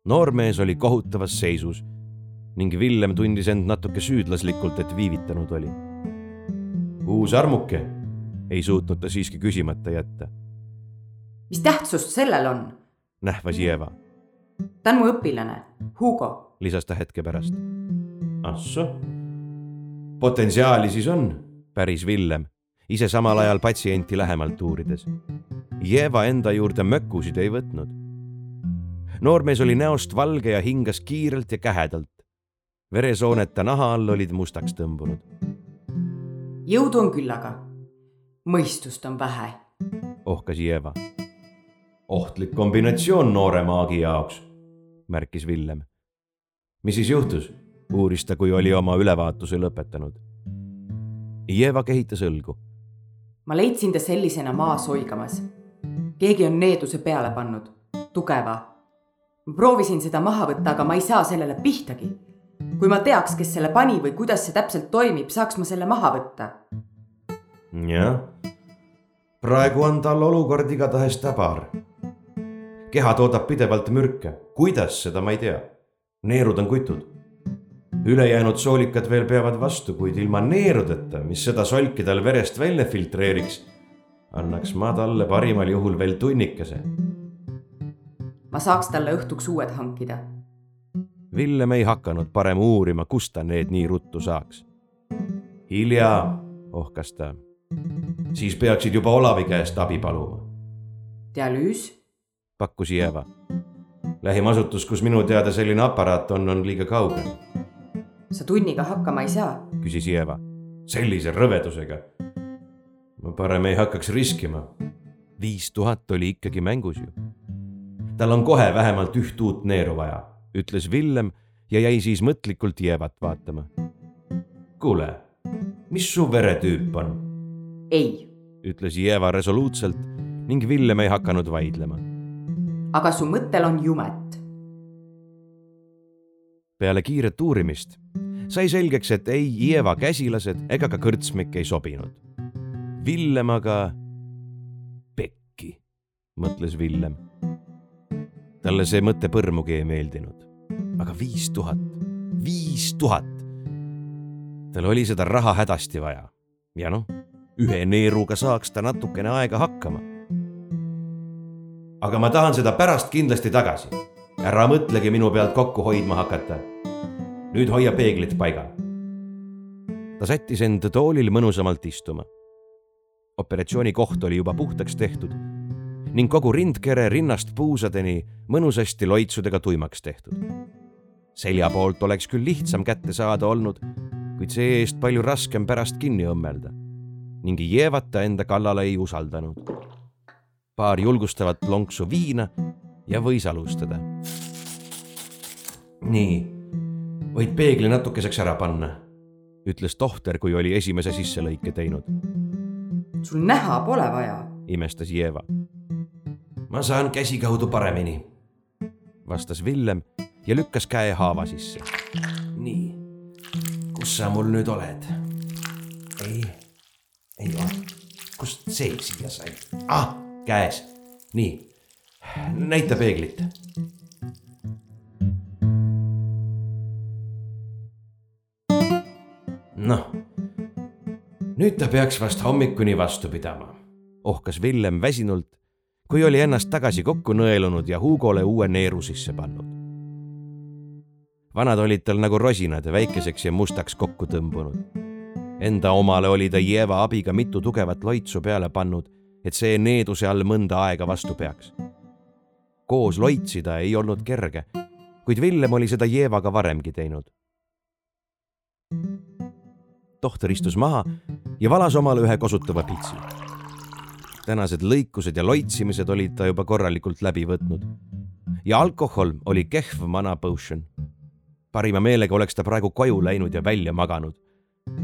noormees oli kohutavas seisus ning Villem tundis end natuke süüdlaslikult, et viivitanud oli. Uus armuke, ei suutnud ta siiski küsimata jätta. mis tähtsust sellel on? nähvas Jeva. ta on mu õpilane, Hugo, lisas ta hetke pärast. ahsoh, potentsiaali siis on, päris Villem, ise samal ajal patsienti lähemalt uurides Jeva enda juurde mökusid ei võtnud. noormees oli näost valge ja hingas kiirelt ja kähedalt. veresooned ta naha all olid mustaks tõmbunud. Jõudu on küllaga, mõistust on vähe, ohkas Jeva. ohtlik kombinatsioon noore maagi jaoks, märkis Villem. mis siis juhtus? uuris ta, kui oli oma ülevaatuse lõpetanud. Jeva kehitas õlgu. ma leidsin ta sellisena maas oigamas keegi on needuse peale pannud, tugeva. proovisin seda maha võtta, aga ma ei saa sellele pihtagi. Kui ma teaks, kes selle pani või kuidas see täpselt toimib, saaks ma selle maha võtta. jah, praegu on tal olukord igatahes täbar. keha toodab pidevalt mürke, kuidas, seda ma ei tea. neerud on kutud. ülejäänud soolikad veel peavad vastu, kuid ilma neerudeta, mis seda solki tal verest välja filtreeriks, annaks ma talle parimal juhul veel tunnikese. ma saaks talle õhtuks uued hankida Villem ei hakanud parem uurima, kust ta need nii ruttu saaks. hilja, ohkas ta. siis peaksid juba Olavi käest abi paluma. dialüüs? pakkus Jeva. lähim asutus, kus minu teada selline aparaat on, on liiga kaugel. sa tunniga hakkama ei saa? küsis Jeva. sellise rõvedusega. ma parem ei hakkaks riskima. viis tuhat oli ikkagi mängus ju. tal on kohe vähemalt üht uut neeru vaja ütles Villem ja jäi siis mõtlikult Jeevat vaatama. kuule, mis su veretüüp on? ei, ütles Jeeva resoluutselt ning Villem ei hakanud vaidlema. aga su mõttel on jumet. peale kiiret uurimist sai selgeks, et ei Jeeva käsilased ega ka kõrtsmik ei sobinud. Villem aga, pekki, mõtles Villem talle see mõte põrmugi ei meeldinud. aga viis tuhat, viis tuhat. tal oli seda raha hädasti vaja ja noh, ühe neeruga saaks ta natukene aega hakkama. aga ma tahan seda pärast kindlasti tagasi. ära mõtlegi minu pealt kokku hoidma hakata. nüüd hoia peeglid paigal. ta sättis end toolil mõnusamalt istuma. operatsiooni koht oli juba puhtaks tehtud ning kogu rindkere rinnast puusadeni mõnusasti loitsudega tuimaks tehtud. selja poolt oleks küll lihtsam kätte saada olnud, kuid see-eest palju raskem pärast kinni õmmelda ning Jeevat ta enda kallale ei usaldanud. paar julgustavat lonksu viina ja võis alustada. nii, võid peegli natukeseks ära panna, ütles tohter, kui oli esimese sisselõike teinud. sul näha pole vaja, imestas Jeeva ma saan käsikaudu paremini, vastas Villem ja lükkas käe haava sisse. nii, kus sa mul nüüd oled? ei, ei ole. kust see siia sai? ah, käes. nii, näita peeglit. noh, nüüd ta peaks vast hommikuni vastu pidama, ohkas Villem väsinult kui oli ennast tagasi kokku nõelunud ja Hugole uue neeru sisse pannud. vanad olid tal nagu rosinad väikeseks ja mustaks kokku tõmbunud. Enda omale oli ta Jeva abiga mitu tugevat loitsu peale pannud, et see needuse all mõnda aega vastu peaks. koos loitsida ei olnud kerge, kuid Villem oli seda Jevaga varemgi teinud. tohter istus maha ja valas omale ühe kosutava pitsi tänased lõikused ja loitsimised olid ta juba korralikult läbi võtnud. ja alkohol oli kehv mana potion. parima meelega oleks ta praegu koju läinud ja välja maganud,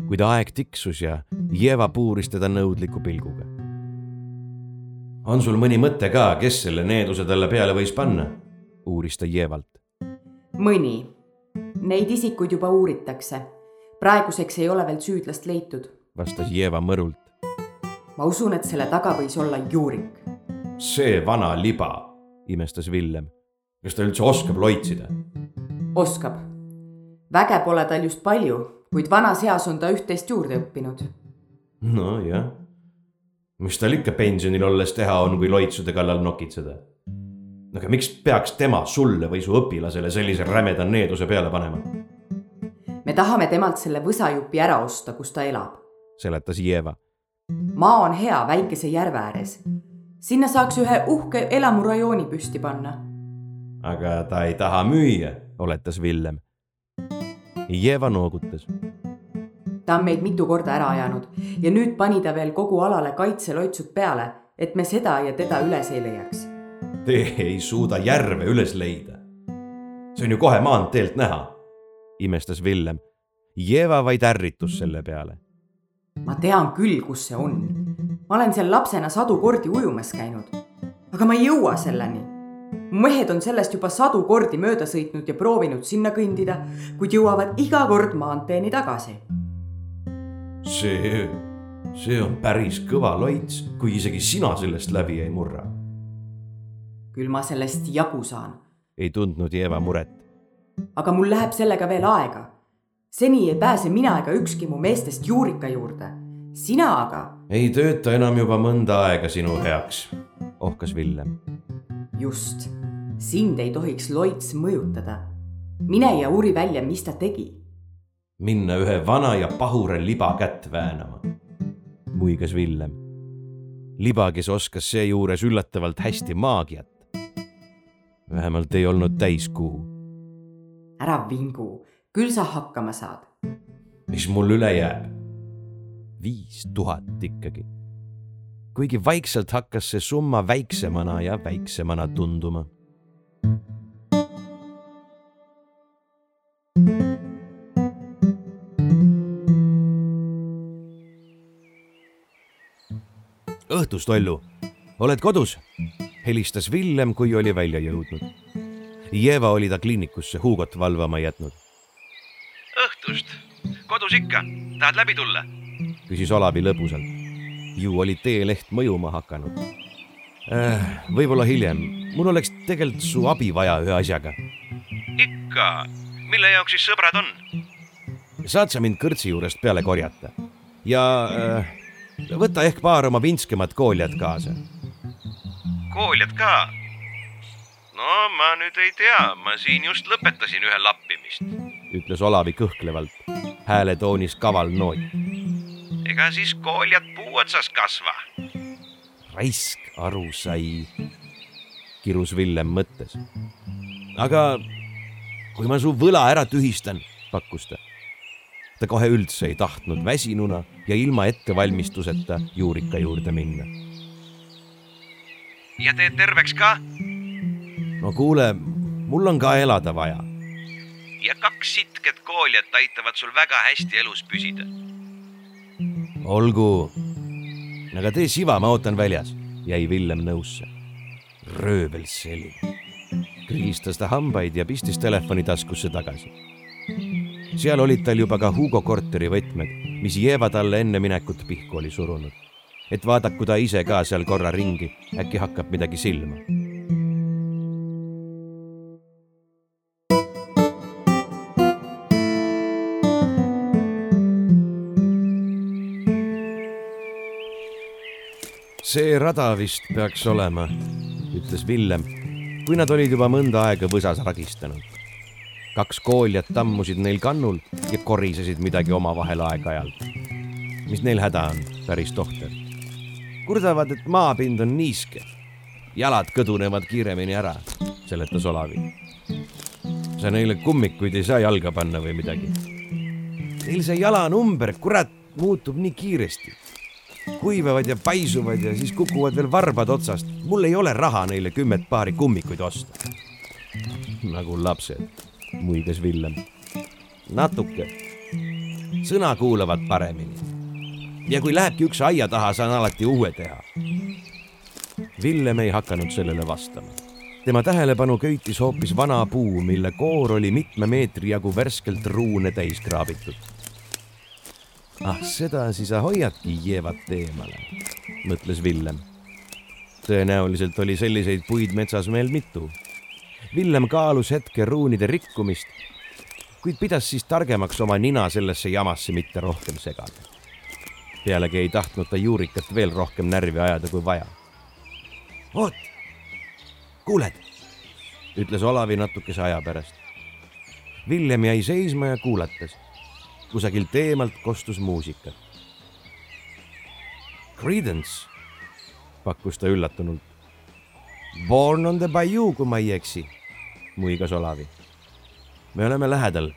kuid aeg tiksus ja Jeva puuris teda nõudliku pilguga. on sul mõni mõte ka, kes selle needuse talle peale võis panna? uuris ta Jevalt. mõni. Neid isikuid juba uuritakse. praeguseks ei ole veel süüdlast leitud, vastas Jeva mõrult ma usun, et selle taga võis olla Juurik. see vana liba, imestas Villem. kas ta üldse oskab loitsida? oskab. väge pole tal just palju, kuid vanas eas on ta üht-teist juurde õppinud. nojah. mis tal ikka pensionil olles teha on, kui loitsude kallal nokitseda? aga miks peaks tema sulle või su õpilasele sellise rämeda needuse peale panema? me tahame temalt selle võsajupi ära osta, kus ta elab, seletas Jeva maa on hea väikese järve ääres. sinna saaks ühe uhke elamurajooni püsti panna. aga ta ei taha müüa, oletas Villem. Jeva noogutas. ta on meid mitu korda ära ajanud ja nüüd pani ta veel kogu alale kaitseloitsud peale, et me seda ja teda üles ei leiaks. Te ei suuda järve üles leida. see on ju kohe maanteelt näha, imestas Villem. Jeva vaid ärritus selle peale ma tean küll, kus see on. ma olen seal lapsena sadu kordi ujumas käinud. aga ma ei jõua selleni. mehed on sellest juba sadu kordi mööda sõitnud ja proovinud sinna kõndida, kuid jõuavad iga kord maanteeni tagasi. see, see on päris kõva loits, kui isegi sina sellest läbi ei murra. küll ma sellest jagu saan. ei tundnud Jeeva muret. aga mul läheb sellega veel aega. Seni ei pääse mina ega ükski mu meestest Juurika juurde. sina aga. ei tööta enam juba mõnda aega sinu heaks, ohkas Villem just, sind ei tohiks loits mõjutada. mine ja uuri välja, mis ta tegi. minna ühe vana ja pahura liba kätt väänama, muigas Villem. liba, kes oskas seejuures üllatavalt hästi maagiat. vähemalt ei olnud täiskuu. ära vingu, küll sa hakkama saad. mis mul üle jääb? viis tuhat ikkagi kuigi vaikselt hakkas see summa väiksemana ja väiksemana tunduma. õhtust, Ollu, oled kodus? helistas Villem, kui oli välja jõudnud. Jeva oli ta kliinikusse Hugot valvama jätnud. Õhtust, kodus ikka, tahad läbi tulla? küsis Olavi lõbusalt ju oli teeleht mõjuma hakanud äh,. võib-olla hiljem, mul oleks tegelikult su abi vaja ühe asjaga. ikka, mille jaoks siis sõbrad on? saad sa mind kõrtsi juurest peale korjata ja äh, võta ehk paar oma vintskemat kooljat kaasa. kooljat ka? no ma nüüd ei tea, ma siin just lõpetasin ühe lappimist, ütles Olavi kõhklevalt, hääletoonis kaval noot ega siis kooljad puu otsas kasva. raisk aru sai, kirus Villem mõttes. aga kui ma su võla ära tühistan, pakkus ta. ta kohe üldse ei tahtnud väsinuna ja ilma ettevalmistuseta Juurika juurde minna. ja teed terveks ka? no kuule, mul on ka elada vaja. Ja kaks sitket kooljat aitavad sul väga hästi elus püsida olgu. aga tee siva, ma ootan väljas, jäi Villem nõusse. röövel selg. krigistas ta hambaid ja pistis telefoni taskusse tagasi. seal olid tal juba ka Hugo korteri võtmed, mis Jeeva talle enne minekut pihku oli surunud. et vaadaku ta ise ka seal korra ringi, äkki hakkab midagi silma see rada vist peaks olema, ütles Villem, kui nad olid juba mõnda aega võsas ragistanud. kaks kooljat tammusid neil kannul ja korisesid midagi omavahel aeg-ajalt. mis neil häda on, päris tohter? kurdavad, et maapind on niiske. jalad kõdunevad kiiremini ära, seletas Olavi. sa neile kummikuid ei saa jalga panna või midagi? Neil see jalanumber, kurat, muutub nii kiiresti kuivavad ja paisuvad ja siis kukuvad veel varbad otsast. mul ei ole raha neile kümmet paari kummikuid osta. nagu lapsed, muigas Villem. natuke. sõna kuulavad paremini. ja kui lähebki üks aia taha, saan alati uue teha. Villem ei hakanud sellele vastama. tema tähelepanu köitis hoopis vana puu, mille koor oli mitme meetri jagu värskelt ruune täis kraabitud ah, sedasi sa hoiadki Jeevat eemale, mõtles Villem. tõenäoliselt oli selliseid puid metsas meil mitu. Villem kaalus hetke ruunide rikkumist, kuid pidas siis targemaks oma nina sellesse jamasse mitte rohkem segada. pealegi ei tahtnud ta juurikat veel rohkem närvi ajada kui vaja. oot, kuuled, ütles Olavi natukese aja pärast. Villem jäi seisma ja kuulatas kusagilt eemalt kostus muusikat. Credence, pakkus ta üllatunult. Born on the bayou, kui ma ei eksi, muigas Olavi. me oleme lähedal,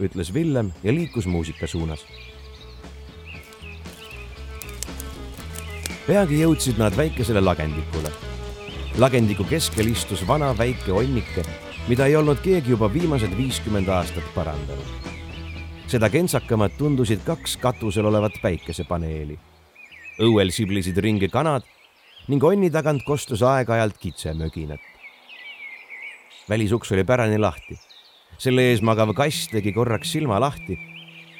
ütles Villem ja liikus muusika suunas. peagi jõudsid nad väikesele lagendikule. lagendiku keskel istus vana väike onnike, mida ei olnud keegi juba viimased viiskümmend aastat parandanud seda kentsakamad tundusid kaks katusel olevat päikesepaneeli. õuel siblisid ringi kanad ning onni tagant kostus aeg-ajalt kitsemöginat. välisuks oli pärani lahti. selle ees magav kass tegi korraks silma lahti,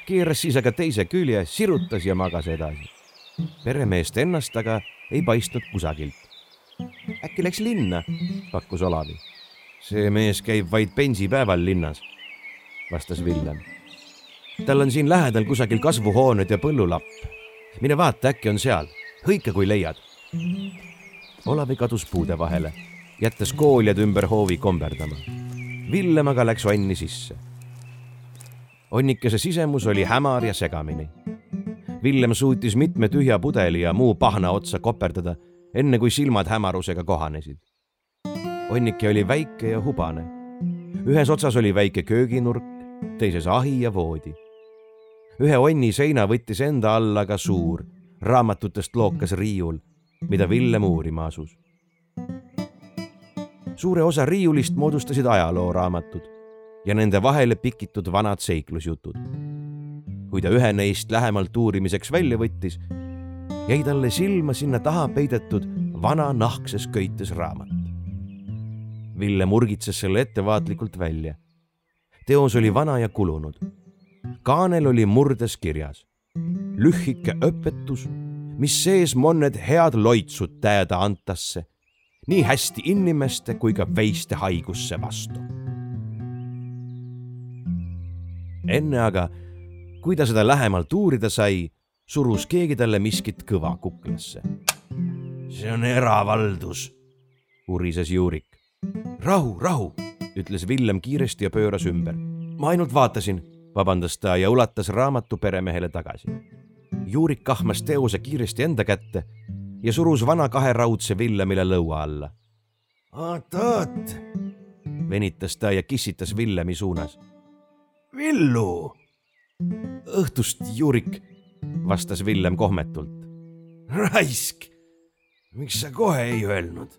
keeras siis aga teise külje, sirutas ja magas edasi. peremeest ennast aga ei paistnud kusagilt. äkki läks linna, pakkus Olavi. see mees käib vaid pensipäeval linnas, vastas Villem. Tal on siin lähedal kusagil kasvuhooned ja põllulapp. mine vaata, äkki on seal, hõika, kui leiad. Olavi kadus puude vahele jättes kooljad ümber hoovi komberdama. Villem aga läks onni sisse. onnikese sisemus oli hämar ja segamini. Villem suutis mitme tühja pudeli ja muu pahna otsa koperdada, enne kui silmad hämarusega kohanesid. onnike oli väike ja hubane. ühes otsas oli väike kööginurk, teises ahi ja voodi. Ühe onni seina võttis enda alla ka suur, raamatutest lookas riiul, mida Villem uurima asus suure osa riiulist moodustasid ajalooraamatud ja nende vahele pikitud vanad seiklusjutud. kui ta ühe neist lähemalt uurimiseks välja võttis, jäi talle silma sinna taha peidetud vana nahkses köites raamat. Ville murgitses selle ettevaatlikult välja. teos oli vana ja kulunud. Kaanel oli murdes kirjas lühike õpetus, mis sees mõned head loitsud täeda antasse nii hästi inimeste kui ka veiste haigusse vastu. enne aga, kui ta seda lähemalt uurida sai, surus keegi talle miskit kõva kuklasse. see on eravaldus, urises Juurik. rahu, rahu, ütles Villem kiiresti ja pööras ümber. ma ainult vaatasin, vabandas ta ja ulatas raamatu peremehele tagasi. Juurik kahmas teose kiiresti enda kätte ja surus vana kaheraudse Villemile lõua alla. oot-oot, venitas ta ja kissitas Villemi suunas. Villu. õhtust, Jurik, vastas Villem kohmetult. raisk, miks sa kohe ei öelnud?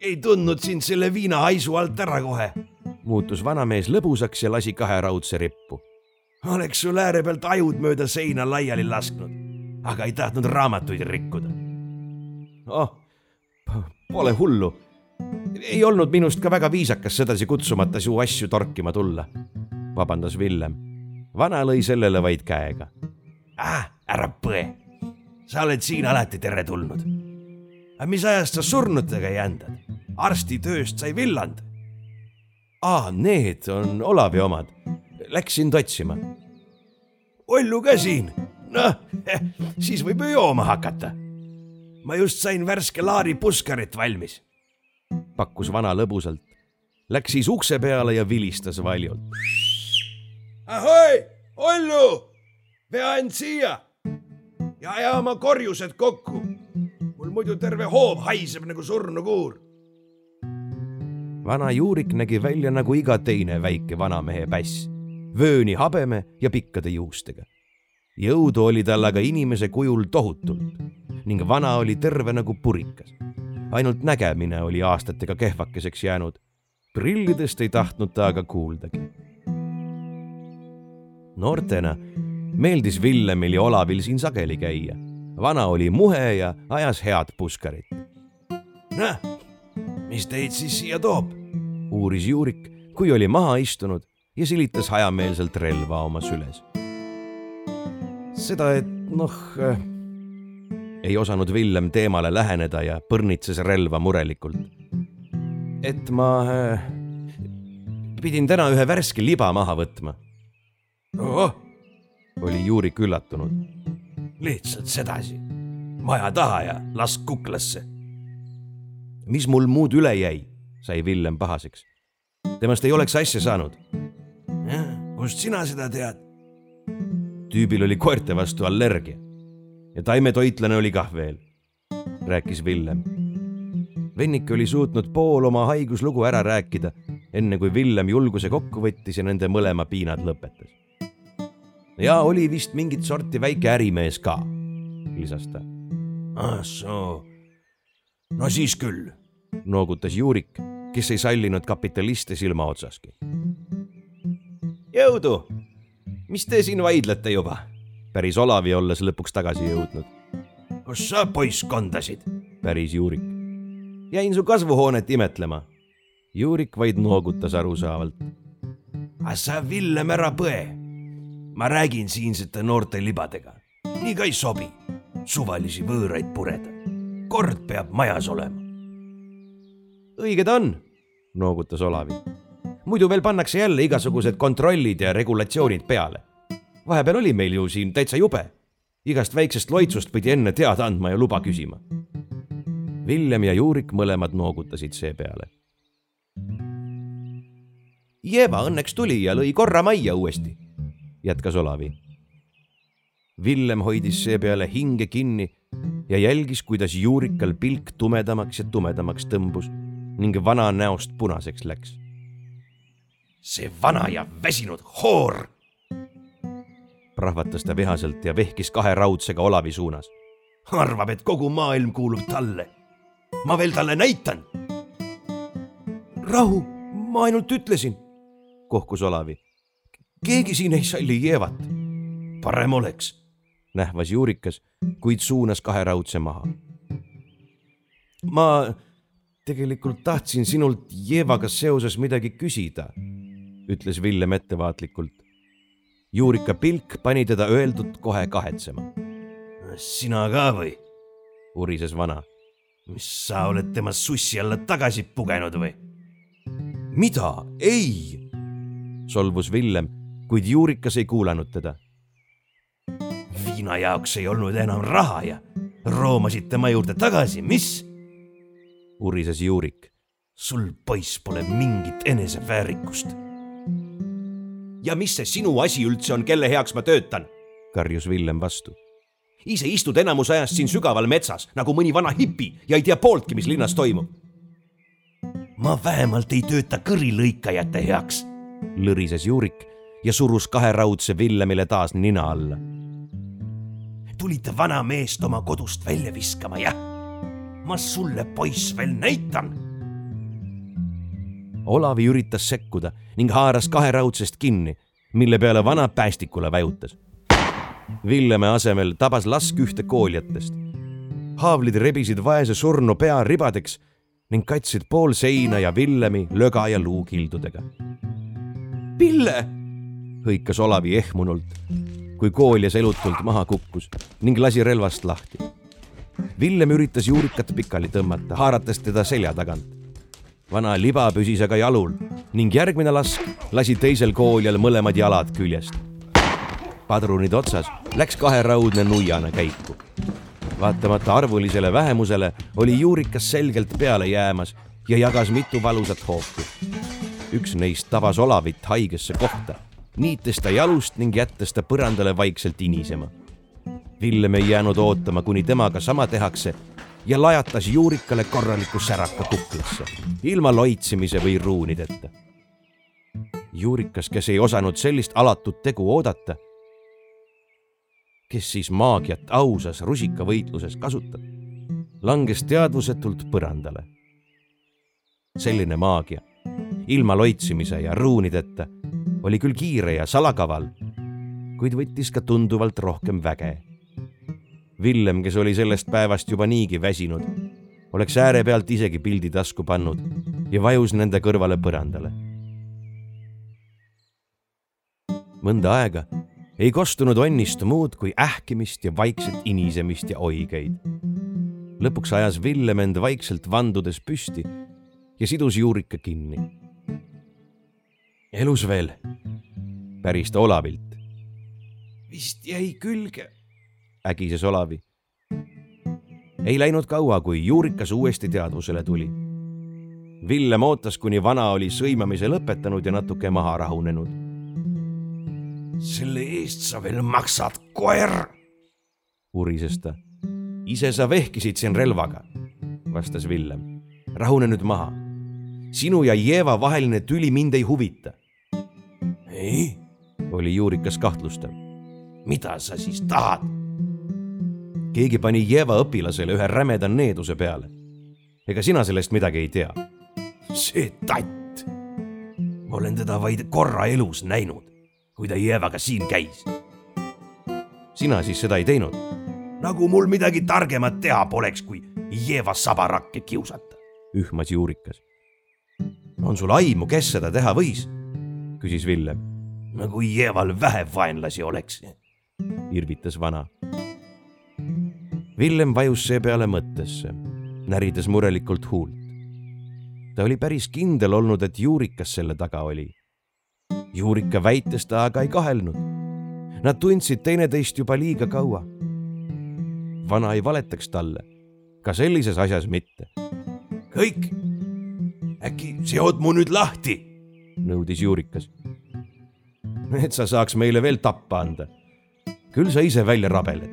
ei tundnud sind selle viina haisu alt ära kohe. Muutus vanamees lõbusaks ja lasi kaheraudse rippu. oleks sul ääre pealt ajud mööda seina laiali lasknud aga ei tahtnud raamatuid rikkuda. oh, pole hullu. ei olnud minust ka väga viisakas sedasi kutsumata su asju torkima tulla, vabandas Villem. vana lõi sellele vaid käega. ah, ära põe. sa oled siin alati teretulnud. aga mis ajast sa surnutega jändad? arstitööst sai villand. Aa, need on Olavi omad. Läksin totsima. Ollu ka siin noh, <laughs> siis võib ju jooma hakata. ma just sain värske laari puskarit valmis. pakkus vana lõbusalt, läks siis ukse peale ja vilistas valjult. ahoi, Ollu, vea end siia ja aja oma korjused kokku. mul muidu terve hoov haiseb nagu surnukuur. Vana juurik nägi välja nagu iga teine väike vanamehe päss, vööni habeme ja pikkade juustega jõudu oli tal aga inimese kujul tohutult ning vana oli terve nagu purikas. ainult nägemine oli aastatega kehvakeseks jäänud. prillidest ei tahtnud ta aga kuuldagi. noortena meeldis Villemil ja Olavil siin sageli käia. vana oli muhe ja ajas head puskarit. noh, mis teid siis siia toob? uuris Juurik, kui oli maha istunud ja silitas hajameelselt relva oma süles seda, et noh äh,, ei osanud Villem teemale läheneda ja põrnitses relva murelikult. et ma äh, pidin täna ühe värske liba maha võtma. oh, oli Juurik üllatunud. lihtsalt sedasi, maja taha ja lask kuklasse. Mis mul muud üle jäi, sai Villem pahaseks. temast ei oleks asja saanud. kust sina seda tead? tüübil oli koerte vastu allergia ja taimetoitlane oli kah veel, rääkis Villem. Vennik oli suutnud pool oma haiguslugu ära rääkida, enne kui Villem julguse kokku võttis ja nende mõlema piinad lõpetas. ja oli vist mingit sorti väike ärimees ka, lisas ta. ah soo, no siis küll, noogutas Juurik, kes ei sallinud kapitaliste silma otsaski. jõudu mis te siin vaidlete juba? päris Olavi olles lõpuks tagasi jõudnud. kus sa poiss kondasid? päris Juurik. jäin su kasvuhoonet imetlema. Juurik vaid noogutas arusaavalt. sa, Villem, ära põe. ma räägin siinsete noorte libadega. nii ka ei sobi suvalisi võõraid pureda. Kord peab majas olema. õige ta on, noogutas Olavi. muidu veel pannakse jälle igasugused kontrollid ja regulatsioonid peale. vahepeal oli meil ju siin täitsa jube. igast väiksest loitsust pidi enne teada andma ja luba küsima. Villem ja Juurik mõlemad noogutasid seepeale. Jeva õnneks tuli ja lõi korra majja uuesti, jätkas Olavi Villem hoidis seepeale hinge kinni ja jälgis, kuidas juurikal pilk tumedamaks ja tumedamaks tõmbus ning vana näost punaseks läks. see vana ja väsinud hoor! prahvatas ta vihaselt ja vehkis kahe raudsega Olavi suunas. arvab, et kogu maailm kuulub talle. ma veel talle näitan. rahu, ma ainult ütlesin, kohkus Olavi. keegi siin ei salli Jeevat. parem oleks nähvas juurikas, kuid suunas kahe raudse maha. ma tegelikult tahtsin sinult Jeevaga seoses midagi küsida, ütles Villem ettevaatlikult. juurika pilk pani teda öeldut kohe kahetsema. sina ka või? urises vana. mis sa oled tema sussi alla tagasi pugenud või? mida? ei, solvus Villem, kuid juurikas ei kuulanud teda viina jaoks ei olnud enam raha ja roomasid tema juurde tagasi, mis? urises Juurik. sul, poiss, pole mingit eneseväärikust. ja mis see sinu asi üldse on, kelle heaks ma töötan? karjus Villem vastu. ise istud enamus ajast siin sügaval metsas nagu mõni vana hipi ja ei tea pooltki, mis linnas toimub. ma vähemalt ei tööta kõrilõikajate heaks, lõrises Juurik ja surus kahe raudse Villemile taas nina alla tulite vana meest oma kodust välja viskama, jah? ma sulle, poiss, veel näitan. Olavi üritas sekkuda ning haaras kahe raudsest kinni, mille peale vana päästikule väjutas. Villeme asemel tabas lask ühte kooljatest. haavlid rebisid vaese surnu pea ribadeks ning katsid pool seina ja Villemi löga ja luukildudega. Pille, hõikas Olavi ehmunult kui kooljas elutult maha kukkus ning lasi relvast lahti. Villem üritas juurikat pikali tõmmata, haarates teda selja tagant. vana liba püsis aga jalul ning järgmine lask lasi teisel kooljal mõlemad jalad küljest. padrunid otsas läks kaheraudne nuiana käiku. vaatamata arvulisele vähemusele oli juurikas selgelt peale jäämas ja jagas mitu valusat hoopi. üks neist tabas Olavit haigesse kohta niites ta jalust ning jättes ta põrandale vaikselt inisema. Villem ei jäänud ootama, kuni temaga sama tehakse ja lajatas juurikale korraliku säraka kuklasse, ilma loitsimise või ruunideta. juurikas, kes ei osanud sellist alatut tegu oodata, kes siis maagiat ausas rusikavõitluses kasutab, langes teadvusetult põrandale. selline maagia, ilma loitsimise ja ruunideta oli küll kiire ja salakaval, kuid võttis ka tunduvalt rohkem väge. Villem, kes oli sellest päevast juba niigi väsinud, oleks ääre pealt isegi pildi tasku pannud ja vajus nende kõrvale põrandale. mõnda aega ei kostunud onnist muud kui ähkimist ja vaikset inisemist ja oigeid. lõpuks ajas Villem end vaikselt vandudes püsti ja sidus juurika kinni elus veel? päris ta Olavilt. vist jäi külge, ägises Olavi. ei läinud kaua, kui juurikas uuesti teadvusele tuli. Villem ootas, kuni vana oli sõimamise lõpetanud ja natuke maha rahunenud. selle eest sa veel maksad, koer, urises ta. ise sa vehkisid siin relvaga, vastas Villem. rahune nüüd maha sinu ja Jeeva vaheline tüli mind ei huvita ei, oli juurikas kahtlustav. mida sa siis tahad? keegi pani Jeva õpilasele ühe rämeda needuse peale. ega sina sellest midagi ei tea? see tatt. ma olen teda vaid korra elus näinud, kui ta Jevaga siin käis. sina siis seda ei teinud? nagu mul midagi targemat teha poleks, kui Jeva sabarakke kiusata. ühmas juurikas. on sul aimu, kes seda teha võis? Küsis Villem. nagu Jeeval vähe vaenlasi oleks, irvitas vana. Villem vajus seepeale mõttesse, närides murelikult huult. ta oli päris kindel olnud, et Juurikas selle taga oli. Juurika väites ta aga ei kahelnud. Nad tundsid teineteist juba liiga kaua. vana ei valetaks talle, ka sellises asjas mitte. kõik, äkki seod mu nüüd lahti, nõudis Juurikas. et sa saaks meile veel tappa anda. küll sa ise välja rabeled,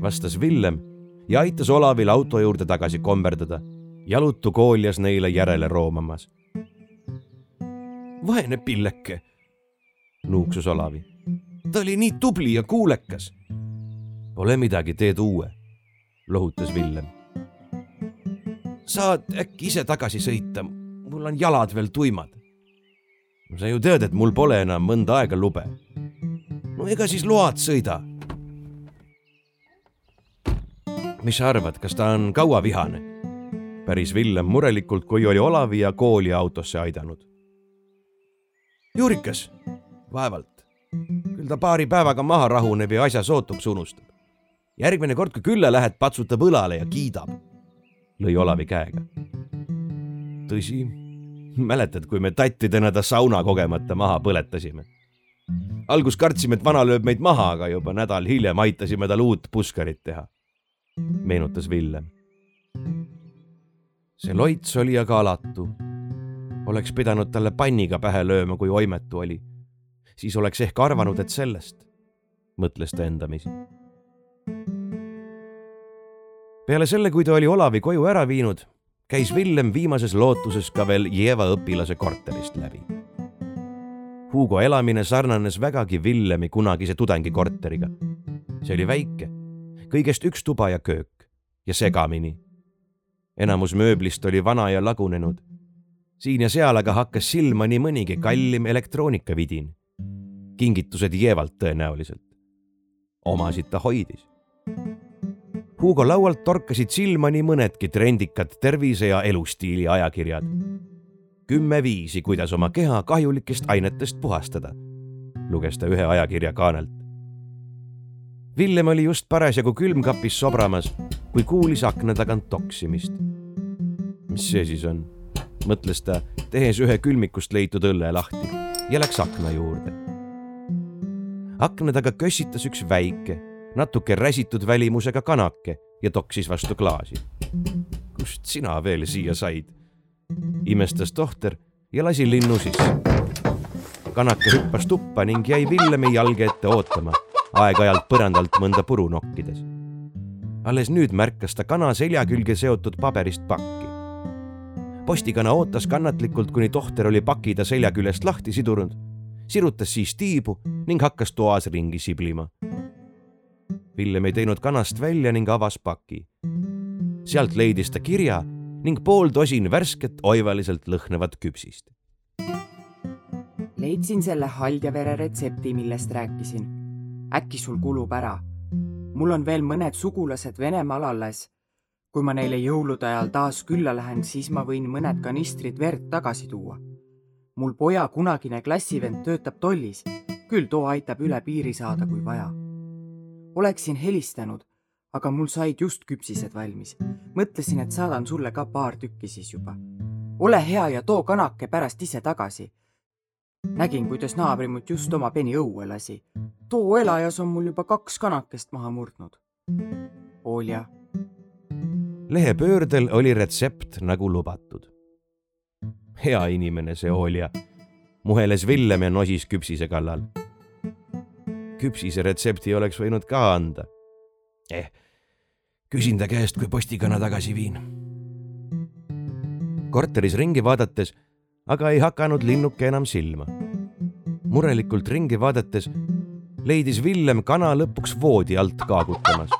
vastas Villem ja aitas Olavil auto juurde tagasi komberdada, jalutu kooljas neile järele roomamas. vaene pilleke, nuuksus Olavi. ta oli nii tubli ja kuulekas. Pole midagi, teed uue, lohutas Villem. saad äkki ise tagasi sõita, mul on jalad veel tuimad. Sa ju tead, et mul pole enam mõnda aega lube. no ega siis load sõida mis sa arvad, kas ta on kaua vihane? päris Villem murelikult, kui oli Olavi ja kooli autosse aidanud. Juurikas, vaevalt. küll ta paari päevaga maha rahuneb ja asja sootuks unustab. järgmine kord, kui külla lähed, patsutab õlale ja kiidab. lõi Olavi käega. tõsi, mäletad, kui me tattidena ta sauna kogemata maha põletasime? algus kartsime, et vana lööb meid maha, aga juba nädal hiljem aitasime tal uut puskarit teha meenutas Villem. see loits oli aga alatu. oleks pidanud talle panniga pähe lööma, kui oimetu oli. siis oleks ehk arvanud, et sellest, mõtles ta endamisi. peale selle, kui ta oli Olavi koju ära viinud, käis Villem viimases lootuses ka veel Jeva õpilase korterist läbi. Hugo elamine sarnanes vägagi Villemi kunagise tudengikorteriga. see oli väike kõigest üks tuba ja köök ja segamini. enamus mööblist oli vana ja lagunenud. siin ja seal aga hakkas silma nii mõnigi kallim elektroonikavidin. kingitused Jeevalt tõenäoliselt. omasid ta hoidis. Hugo laualt torkasid silma nii mõnedki trendikad tervise ja elustiili ajakirjad. kümme viisi, kuidas oma keha kahjulikest ainetest puhastada, luges ta ühe ajakirja kaanelt Villem oli just parasjagu külmkapis sobramas, kui kuulis akna tagant toksimist. mis see siis on? mõtles ta, tehes ühe külmikust leitud õlle lahti ja läks akna juurde. akna taga kössitas üks väike, natuke räsitud välimusega kanake ja toksis vastu klaasi. kust sina veel siia said? imestas tohter ja lasi linnu sisse. kanake hüppas tuppa ning jäi Villemi jalge ette ootama aeg-ajalt põrandalt mõnda puru nokkides. alles nüüd märkas ta kana selja külge seotud paberist pakki. postikana ootas kannatlikult, kuni tohter oli paki ta selja küljest lahti sidunud, sirutas siis tiibu ning hakkas toas ringi siblima. Villem ei teinud kanast välja ning avas paki. sealt leidis ta kirja ning pool tosin värsket oivaliselt lõhnavat küpsist. leidsin selle haldjavere retsepti, millest rääkisin äkki sul kulub ära. mul on veel mõned sugulased Venemaal alles. kui ma neile jõulude ajal taas külla lähen, siis ma võin mõned kanistrid verd tagasi tuua. mul poja kunagine klassivend töötab tollis, küll too aitab üle piiri saada, kui vaja. Oleksin helistanud, aga mul said just küpsised valmis. mõtlesin, et saadan sulle ka paar tükki siis juba. ole hea ja too kanake pärast ise tagasi nägin, kuidas naabrimut just oma peni õue lasi. too elajas on mul juba kaks kanakest maha murdnud. Olja. lehepöördel oli retsept nagu lubatud. hea inimene see Olja, muheles Villem ja nosis küpsise kallal. Küpsise retsepti oleks võinud ka anda. eh, küsin ta käest, kui postikana tagasi viin. korteris ringi vaadates aga ei hakanud linnuke enam silma. murelikult ringi vaadates leidis Villem kana lõpuks voodi alt kaagutamas.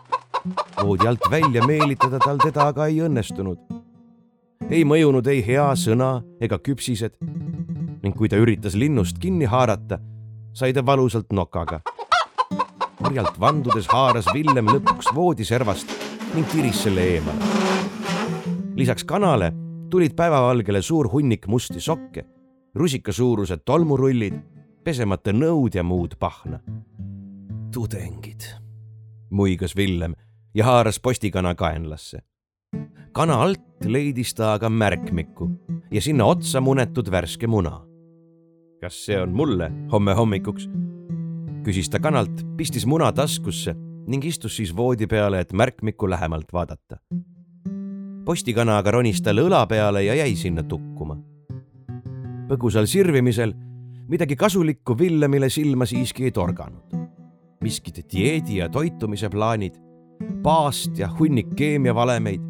voodi alt välja meelitada tal teda aga ei õnnestunud. ei mõjunud ei hea sõna ega küpsised ning kui ta üritas linnust kinni haarata, sai ta valusalt nokaga. Orjalt vandudes haaras Villem lõpuks voodiservast ning tiris selle eemale. lisaks kanale tulid päevavalgele suur hunnik musti sokke, rusikasuurused tolmurullid, pesemata nõud ja muud pahna. tudengid, muigas Villem ja haaras postikana kaenlasse. kana alt leidis ta aga märkmiku ja sinna otsa munetud värske muna. kas see on mulle homme hommikuks? Küsis ta kanalt, pistis muna taskusse ning istus siis voodi peale, et märkmikku lähemalt vaadata. postikana aga ronis talle õla peale ja jäi sinna tukkuma. põgusal sirvimisel midagi kasulikku Villemile silma siiski ei torganud. miskid dieedi ja toitumise plaanid, paast ja hunnik keemiavalemeid.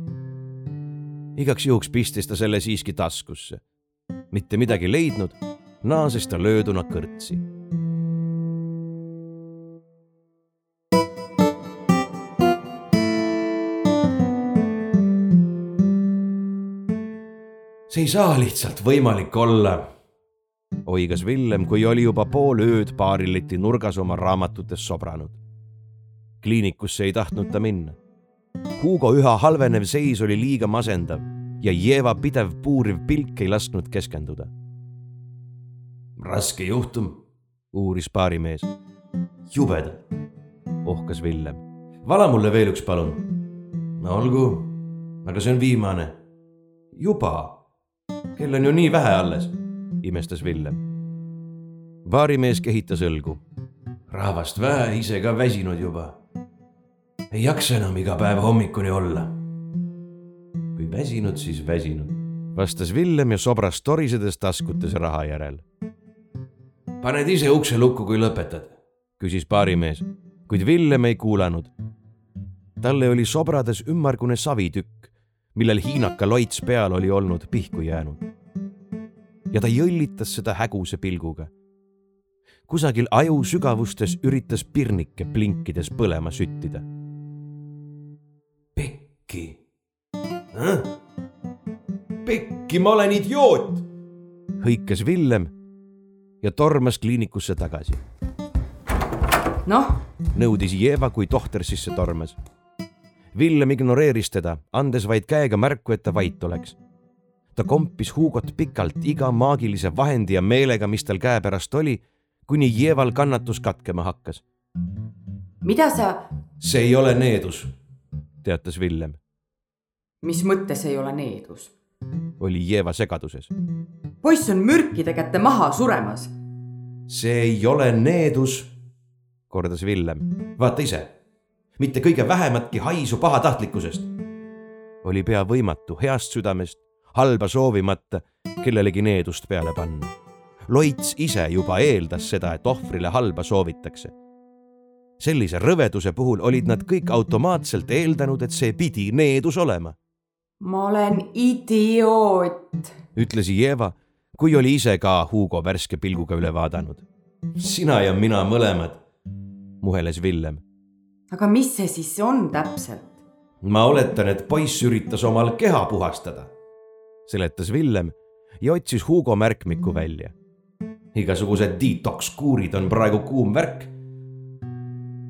igaks juhuks pistis ta selle siiski taskusse. mitte midagi leidnud, naases ta lööduna kõrtsi see ei saa lihtsalt võimalik olla. oigas Villem, kui oli juba pool ööd baarileti nurgas oma raamatutes sobranud. kliinikusse ei tahtnud ta minna. Hugo üha halvenev seis oli liiga masendav ja Jeeva pidev puuriv pilk ei lasknud keskenduda. raske juhtum, uuris baarimees. jubedalt, ohkas Villem. vala mulle veel üks, palun. no olgu, aga see on viimane. juba kell on ju nii vähe alles, imestas Villem. baarimees kehitas õlgu. rahvast vähe, ise ka väsinud juba. ei jaksa enam iga päev hommikuni olla. kui väsinud, siis väsinud, vastas Villem ja sobras torisedes taskutes raha järel. paned ise ukse lukku, kui lõpetad, küsis baarimees, kuid Villem ei kuulanud. talle oli sobrades ümmargune savitükk millel hiinaka loits peal oli olnud pihku jäänud. ja ta jõllitas seda häguse pilguga. kusagil aju sügavustes üritas pirnike plinkides põlema süttida. pekki äh?? pekki, ma olen idioot! hõikas Villem ja tormas kliinikusse tagasi. noh? nõudis Jeeva, kui tohter sisse tormas Villem ignoreeris teda, andes vaid käega märku, et ta vait oleks. ta kompis Hugot pikalt iga maagilise vahendi ja meelega, mis tal käepärast oli, kuni Jeeval kannatus katkema hakkas. mida sa? see ei ole needus, teatas Villem. mis mõttes ei ole needus? oli Jeeva segaduses. poiss on mürkide kätte maha suremas. see ei ole needus, kordas Villem. vaata ise mitte kõige vähematki haisu pahatahtlikkusest. oli pea võimatu heast südamest, halba soovimata kellelegi needust peale panna. Loits ise juba eeldas seda, et ohvrile halba soovitakse. sellise rõveduse puhul olid nad kõik automaatselt eeldanud, et see pidi needus olema. ma olen idioot, ütles Jeva, kui oli ise ka Hugo värske pilguga üle vaadanud. sina ja mina mõlemad, muheles Villem aga mis see siis on täpselt? ma oletan, et poiss üritas omal keha puhastada, seletas Villem ja otsis Hugo märkmiku välja. igasugused detox kuurid on praegu kuum värk.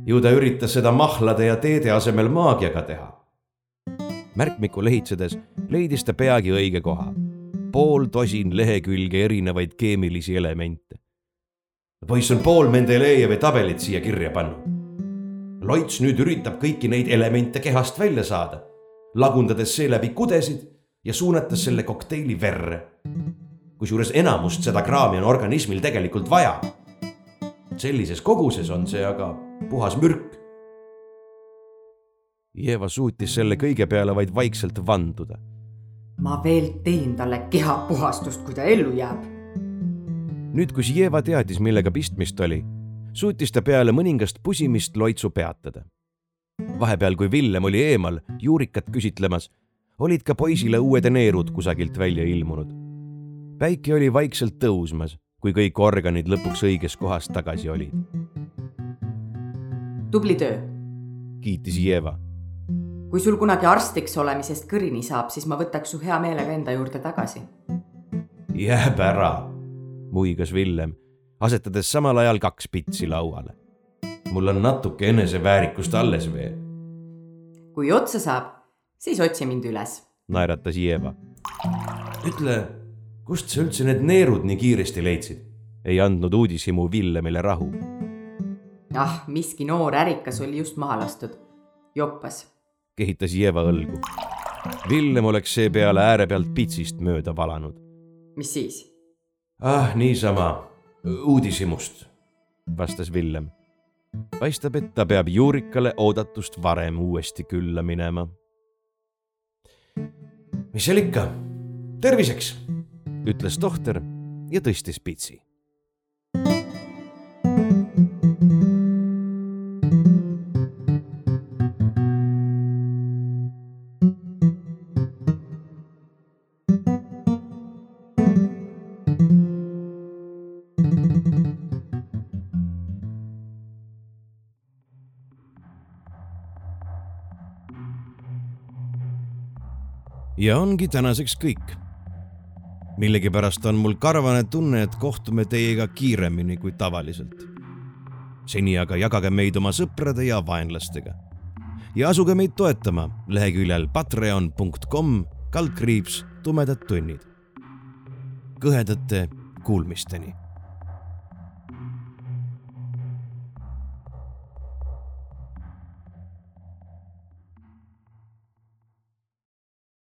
ju ta üritas seda mahlade ja teede asemel maagiaga teha. märkmikku lehitsedes leidis ta peagi õige koha. pool tosin lehekülge erinevaid keemilisi elemente. poiss on pool Mendelejevi tabelit siia kirja pannud loits nüüd üritab kõiki neid elemente kehast välja saada, lagundades seeläbi kudesid ja suunates selle kokteili verre. kusjuures enamust seda kraami on organismil tegelikult vaja. sellises koguses on see aga puhas mürk. Jeva suutis selle kõige peale vaid vaikselt vanduda. ma veel teen talle kehapuhastust, kui ta ellu jääb. nüüd, kus Jeva teadis, millega pistmist oli suutis ta peale mõningast pusimist loitsu peatada. vahepeal, kui Villem oli eemal juurikat küsitlemas, olid ka poisile uued neerud kusagilt välja ilmunud. päike oli vaikselt tõusmas, kui kõik organid lõpuks õiges kohas tagasi olid. tubli töö, kiitis Jeva. kui sul kunagi arstiks olemisest kõrini saab, siis ma võtaks su hea meelega enda juurde tagasi. jääb ära, muigas Villem asetades samal ajal kaks pitsi lauale. mul on natuke eneseväärikust alles veel. kui otsa saab, siis otsi mind üles. naeratas Jeva ütle, kust sa üldse need neerud nii kiiresti leidsid? ei andnud uudishimu Villemile rahu. ah, miski noor ärikas oli just maha lastud. joppas. kehitas Jeva õlgu. Villem oleks seepeale ääre pealt pitsist mööda valanud. mis siis? ah, niisama, uudishimust, vastas Villem. paistab, et ta peab Juurikale oodatust varem uuesti külla minema. mis seal ikka, terviseks, ütles tohter ja tõstis pitsi ja ongi tänaseks kõik. millegipärast on mul karvane tunne, et kohtume teiega kiiremini kui tavaliselt. seni aga jagage meid oma sõprade ja vaenlastega. ja asuge meid toetama leheküljel patreon.com kaldkriips tumedad tunnid. kõhedate kuulmisteni